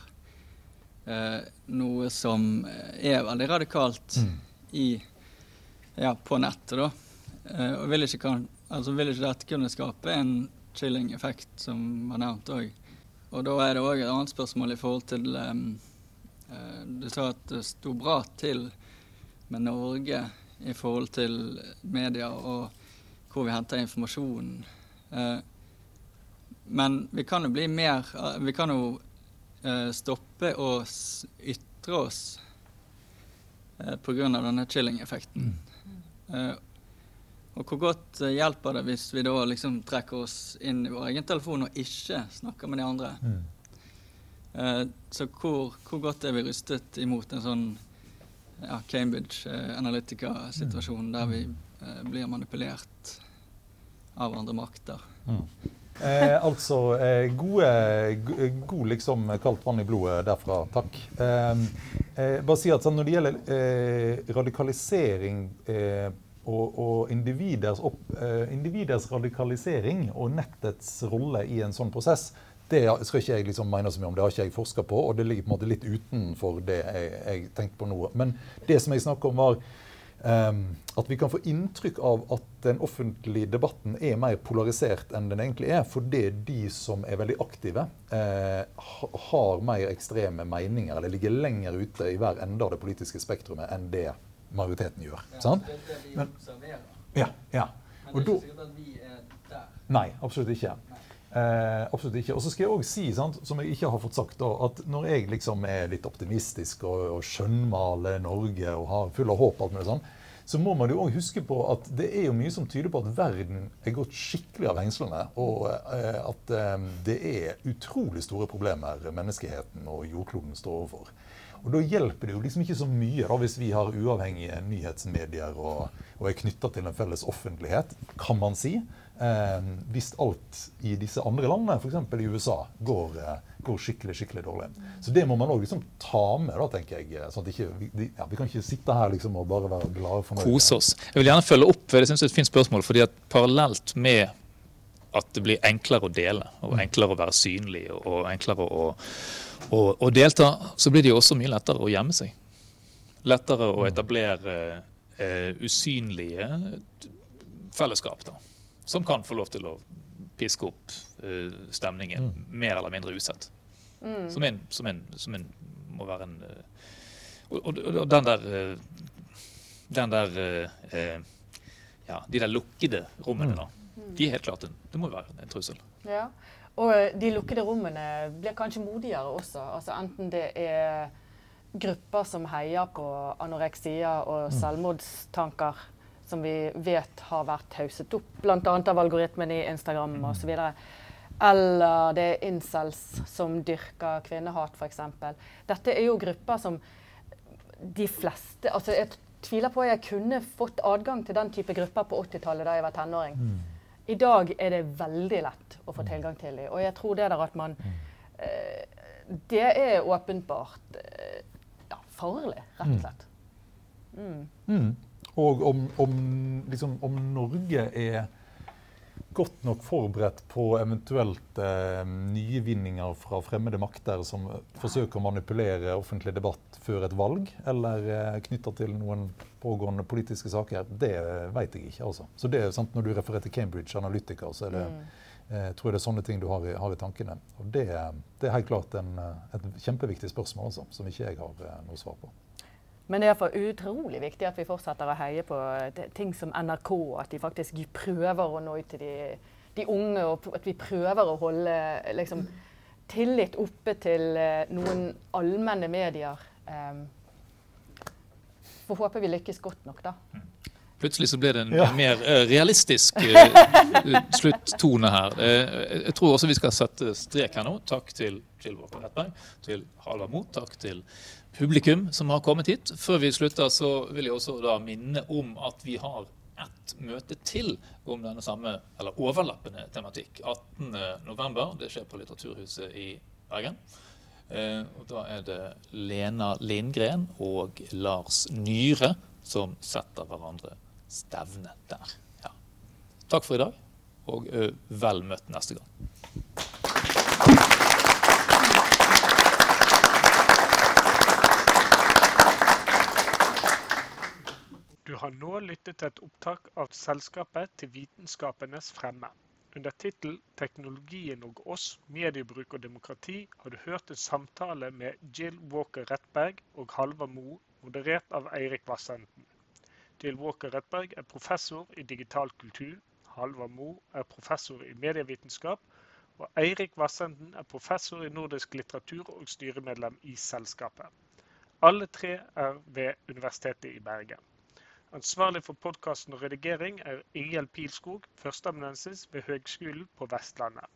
eh, noe som er veldig radikalt mm. i, ja, på nettet. da. Eh, og vil ikke, kan, altså vil ikke dette kunne skape en chilling-effekt, som var nevnt òg? Og da er det òg et annet spørsmål i forhold til um, uh, Du sa at det sto bra til med Norge i forhold til media og hvor vi henter informasjon. Uh, men vi kan jo bli mer Vi kan jo Eh, stoppe å ytre oss eh, pga. denne chilling-effekten. Mm. Eh, og hvor godt hjelper det hvis vi da liksom trekker oss inn i vår egen telefon og ikke snakker med de andre? Mm. Så hvor, hvor, godt er vi rustet imot en sånn ja, Cambridge Analytica-situasjonen, mm. der vi blir manipulert av andre makter? Mm. Eh, altså eh, gode, god liksom kaldt vann i blodet derfra. Takk. Eh, eh bare si at sånn, Når det gjelder eh, radikalisering eh, og, og individers, opp, individers, radikalisering og nettets rolle i en sånn prosess, det skal ikke jeg liksom mene så mye om, det har ikke jeg forska på. Og det ligger på en måte litt utenfor det jeg, jeg tenkte på nå. Men det som jeg snakker om, var Um, at vi kan få inntrykk av at den offentlige debatten er mer polarisert enn den egentlig er, fordi de som er veldig aktive, uh, har mer ekstreme meninger, eller ligger lenger ute i hver ende av det politiske spektrumet enn det majoriteten gjør. Ja, sant? Det er det vi observerer. Ja, ja. Men det er ikke sikkert at vi er der. Nei, absolutt ikke. Eh, absolutt ikke. Og så skal jeg òg si, sant, som jeg ikke har fått sagt, da, at når jeg liksom er litt optimistisk og, og skjønnmaler Norge og har full av håp, alt mulig sånn, så må man jo òg huske på at det er jo mye som tyder på at verden er gått skikkelig av hengslene. Og eh, at eh, det er utrolig store problemer menneskeheten og jordkloden står overfor. Og Da hjelper det jo liksom ikke så mye da, hvis vi har uavhengige nyhetsmedier og, og er knytta til en felles offentlighet, kan man si. Eh, hvis alt i disse andre landene, f.eks. i USA, går, eh, går, skikkelig skikkelig dårlig. Så det må man òg liksom ta med. da, tenker jeg. Sånn ikke, vi, ja, vi, kan ikke sitte her liksom og bare være glade for noe. Kose oss. Jeg vil gjerne følge opp, for jeg synes det er et fint spørsmål. fordi at parallelt med at det blir enklere å dele, og enklere å være synlig og enklere å å, å delta, så blir det jo også mye lettere å gjemme seg. Lettere å etablere eh, usynlige fellesskap, da. Som kan få lov til å piske opp uh, stemningen mm. mer eller mindre usett. Mm. Som, en, som, en, som, en, må være en uh, og, og, og, den der uh, Den der Ja, de der lukkede rommene, mm. da. De er helt klart en, Det må være en trussel. Ja. Og de lukkede rommene blir kanskje modigere også. Altså Enten det er grupper som heier på anoreksia og mm. selvmordstanker, som vi vet har vært hauset opp, bl.a. av algoritmen i Instagram osv. Eller det er incels som dyrker kvinnehat, f.eks. Dette er jo grupper som de fleste altså Jeg tviler på at jeg kunne fått adgang til den type grupper på 80-tallet da jeg var tenåring. Mm. I dag er det veldig lett å få mm. tilgang til dem. Og jeg tror det der at man mm. eh, Det er åpenbart eh, ja, farlig, rett og mm. slett. Mm. Mm. Og om, om, liksom, om, Norge er godt nok forberedt på eventuelt eh, nye vinninger fra fremmede makter som forsøker å manipulere offentlig debatt før et valg, eller eh, knytta til noen pågående politiske saker, det vet jeg ikke. altså. Så det er sant, Når du refererer til Cambridge Analytica, så det, mm. eh, tror jeg det er sånne ting du har i, har i tankene. Og det, det, er helt klart en, et kjempeviktig spørsmål altså, som ikke jeg har eh, noe svar på. Men det er for utrolig viktig at vi fortsetter å heie på ting som NRK, at de faktisk prøver å nå ut til de, de unge, og at vi prøver å holde liksom, tillit oppe til eh, noen allmenne medier. Um, får håpe vi lykkes godt nok, da. Plutselig så ble det en ja. mer uh, realistisk uh, sluttone her. Uh, jeg tror også vi skal sette strek her nå. Takk til Walker Rettberg, til Halvard Moe, takk til publikum som har kommet hit. Før vi slutter, så vil jeg også da minne om at vi har ett møte til om denne samme, eller overlappende tematikk. 18.11. Det skjer på Litteraturhuset i Bergen. Eh, og da er det Lena Lindgren og Lars Nyre som setter hverandre stevne der. Ja. Takk for i dag, og uh, vel møtt neste gang. Du har nå lyttet til et opptak av Selskapet til vitenskapenes fremme. Under tittelen 'Teknologien og oss, mediebruk og demokrati' har du hørt en samtale med Jill Walker Rettberg og Halvard Moe, moderert av Eirik Vassenden. Jill Walker Rettberg er professor i digital kultur. Halvard Moe er professor i medievitenskap. Og Eirik Vassenden er professor i nordisk litteratur og styremedlem i selskapet. Alle tre er ved Universitetet i Bergen. Ansvarlig for podkasten og redigering er Ingjeld Pilskog, førsteamanuensis ved Høgskolen på Vestlandet.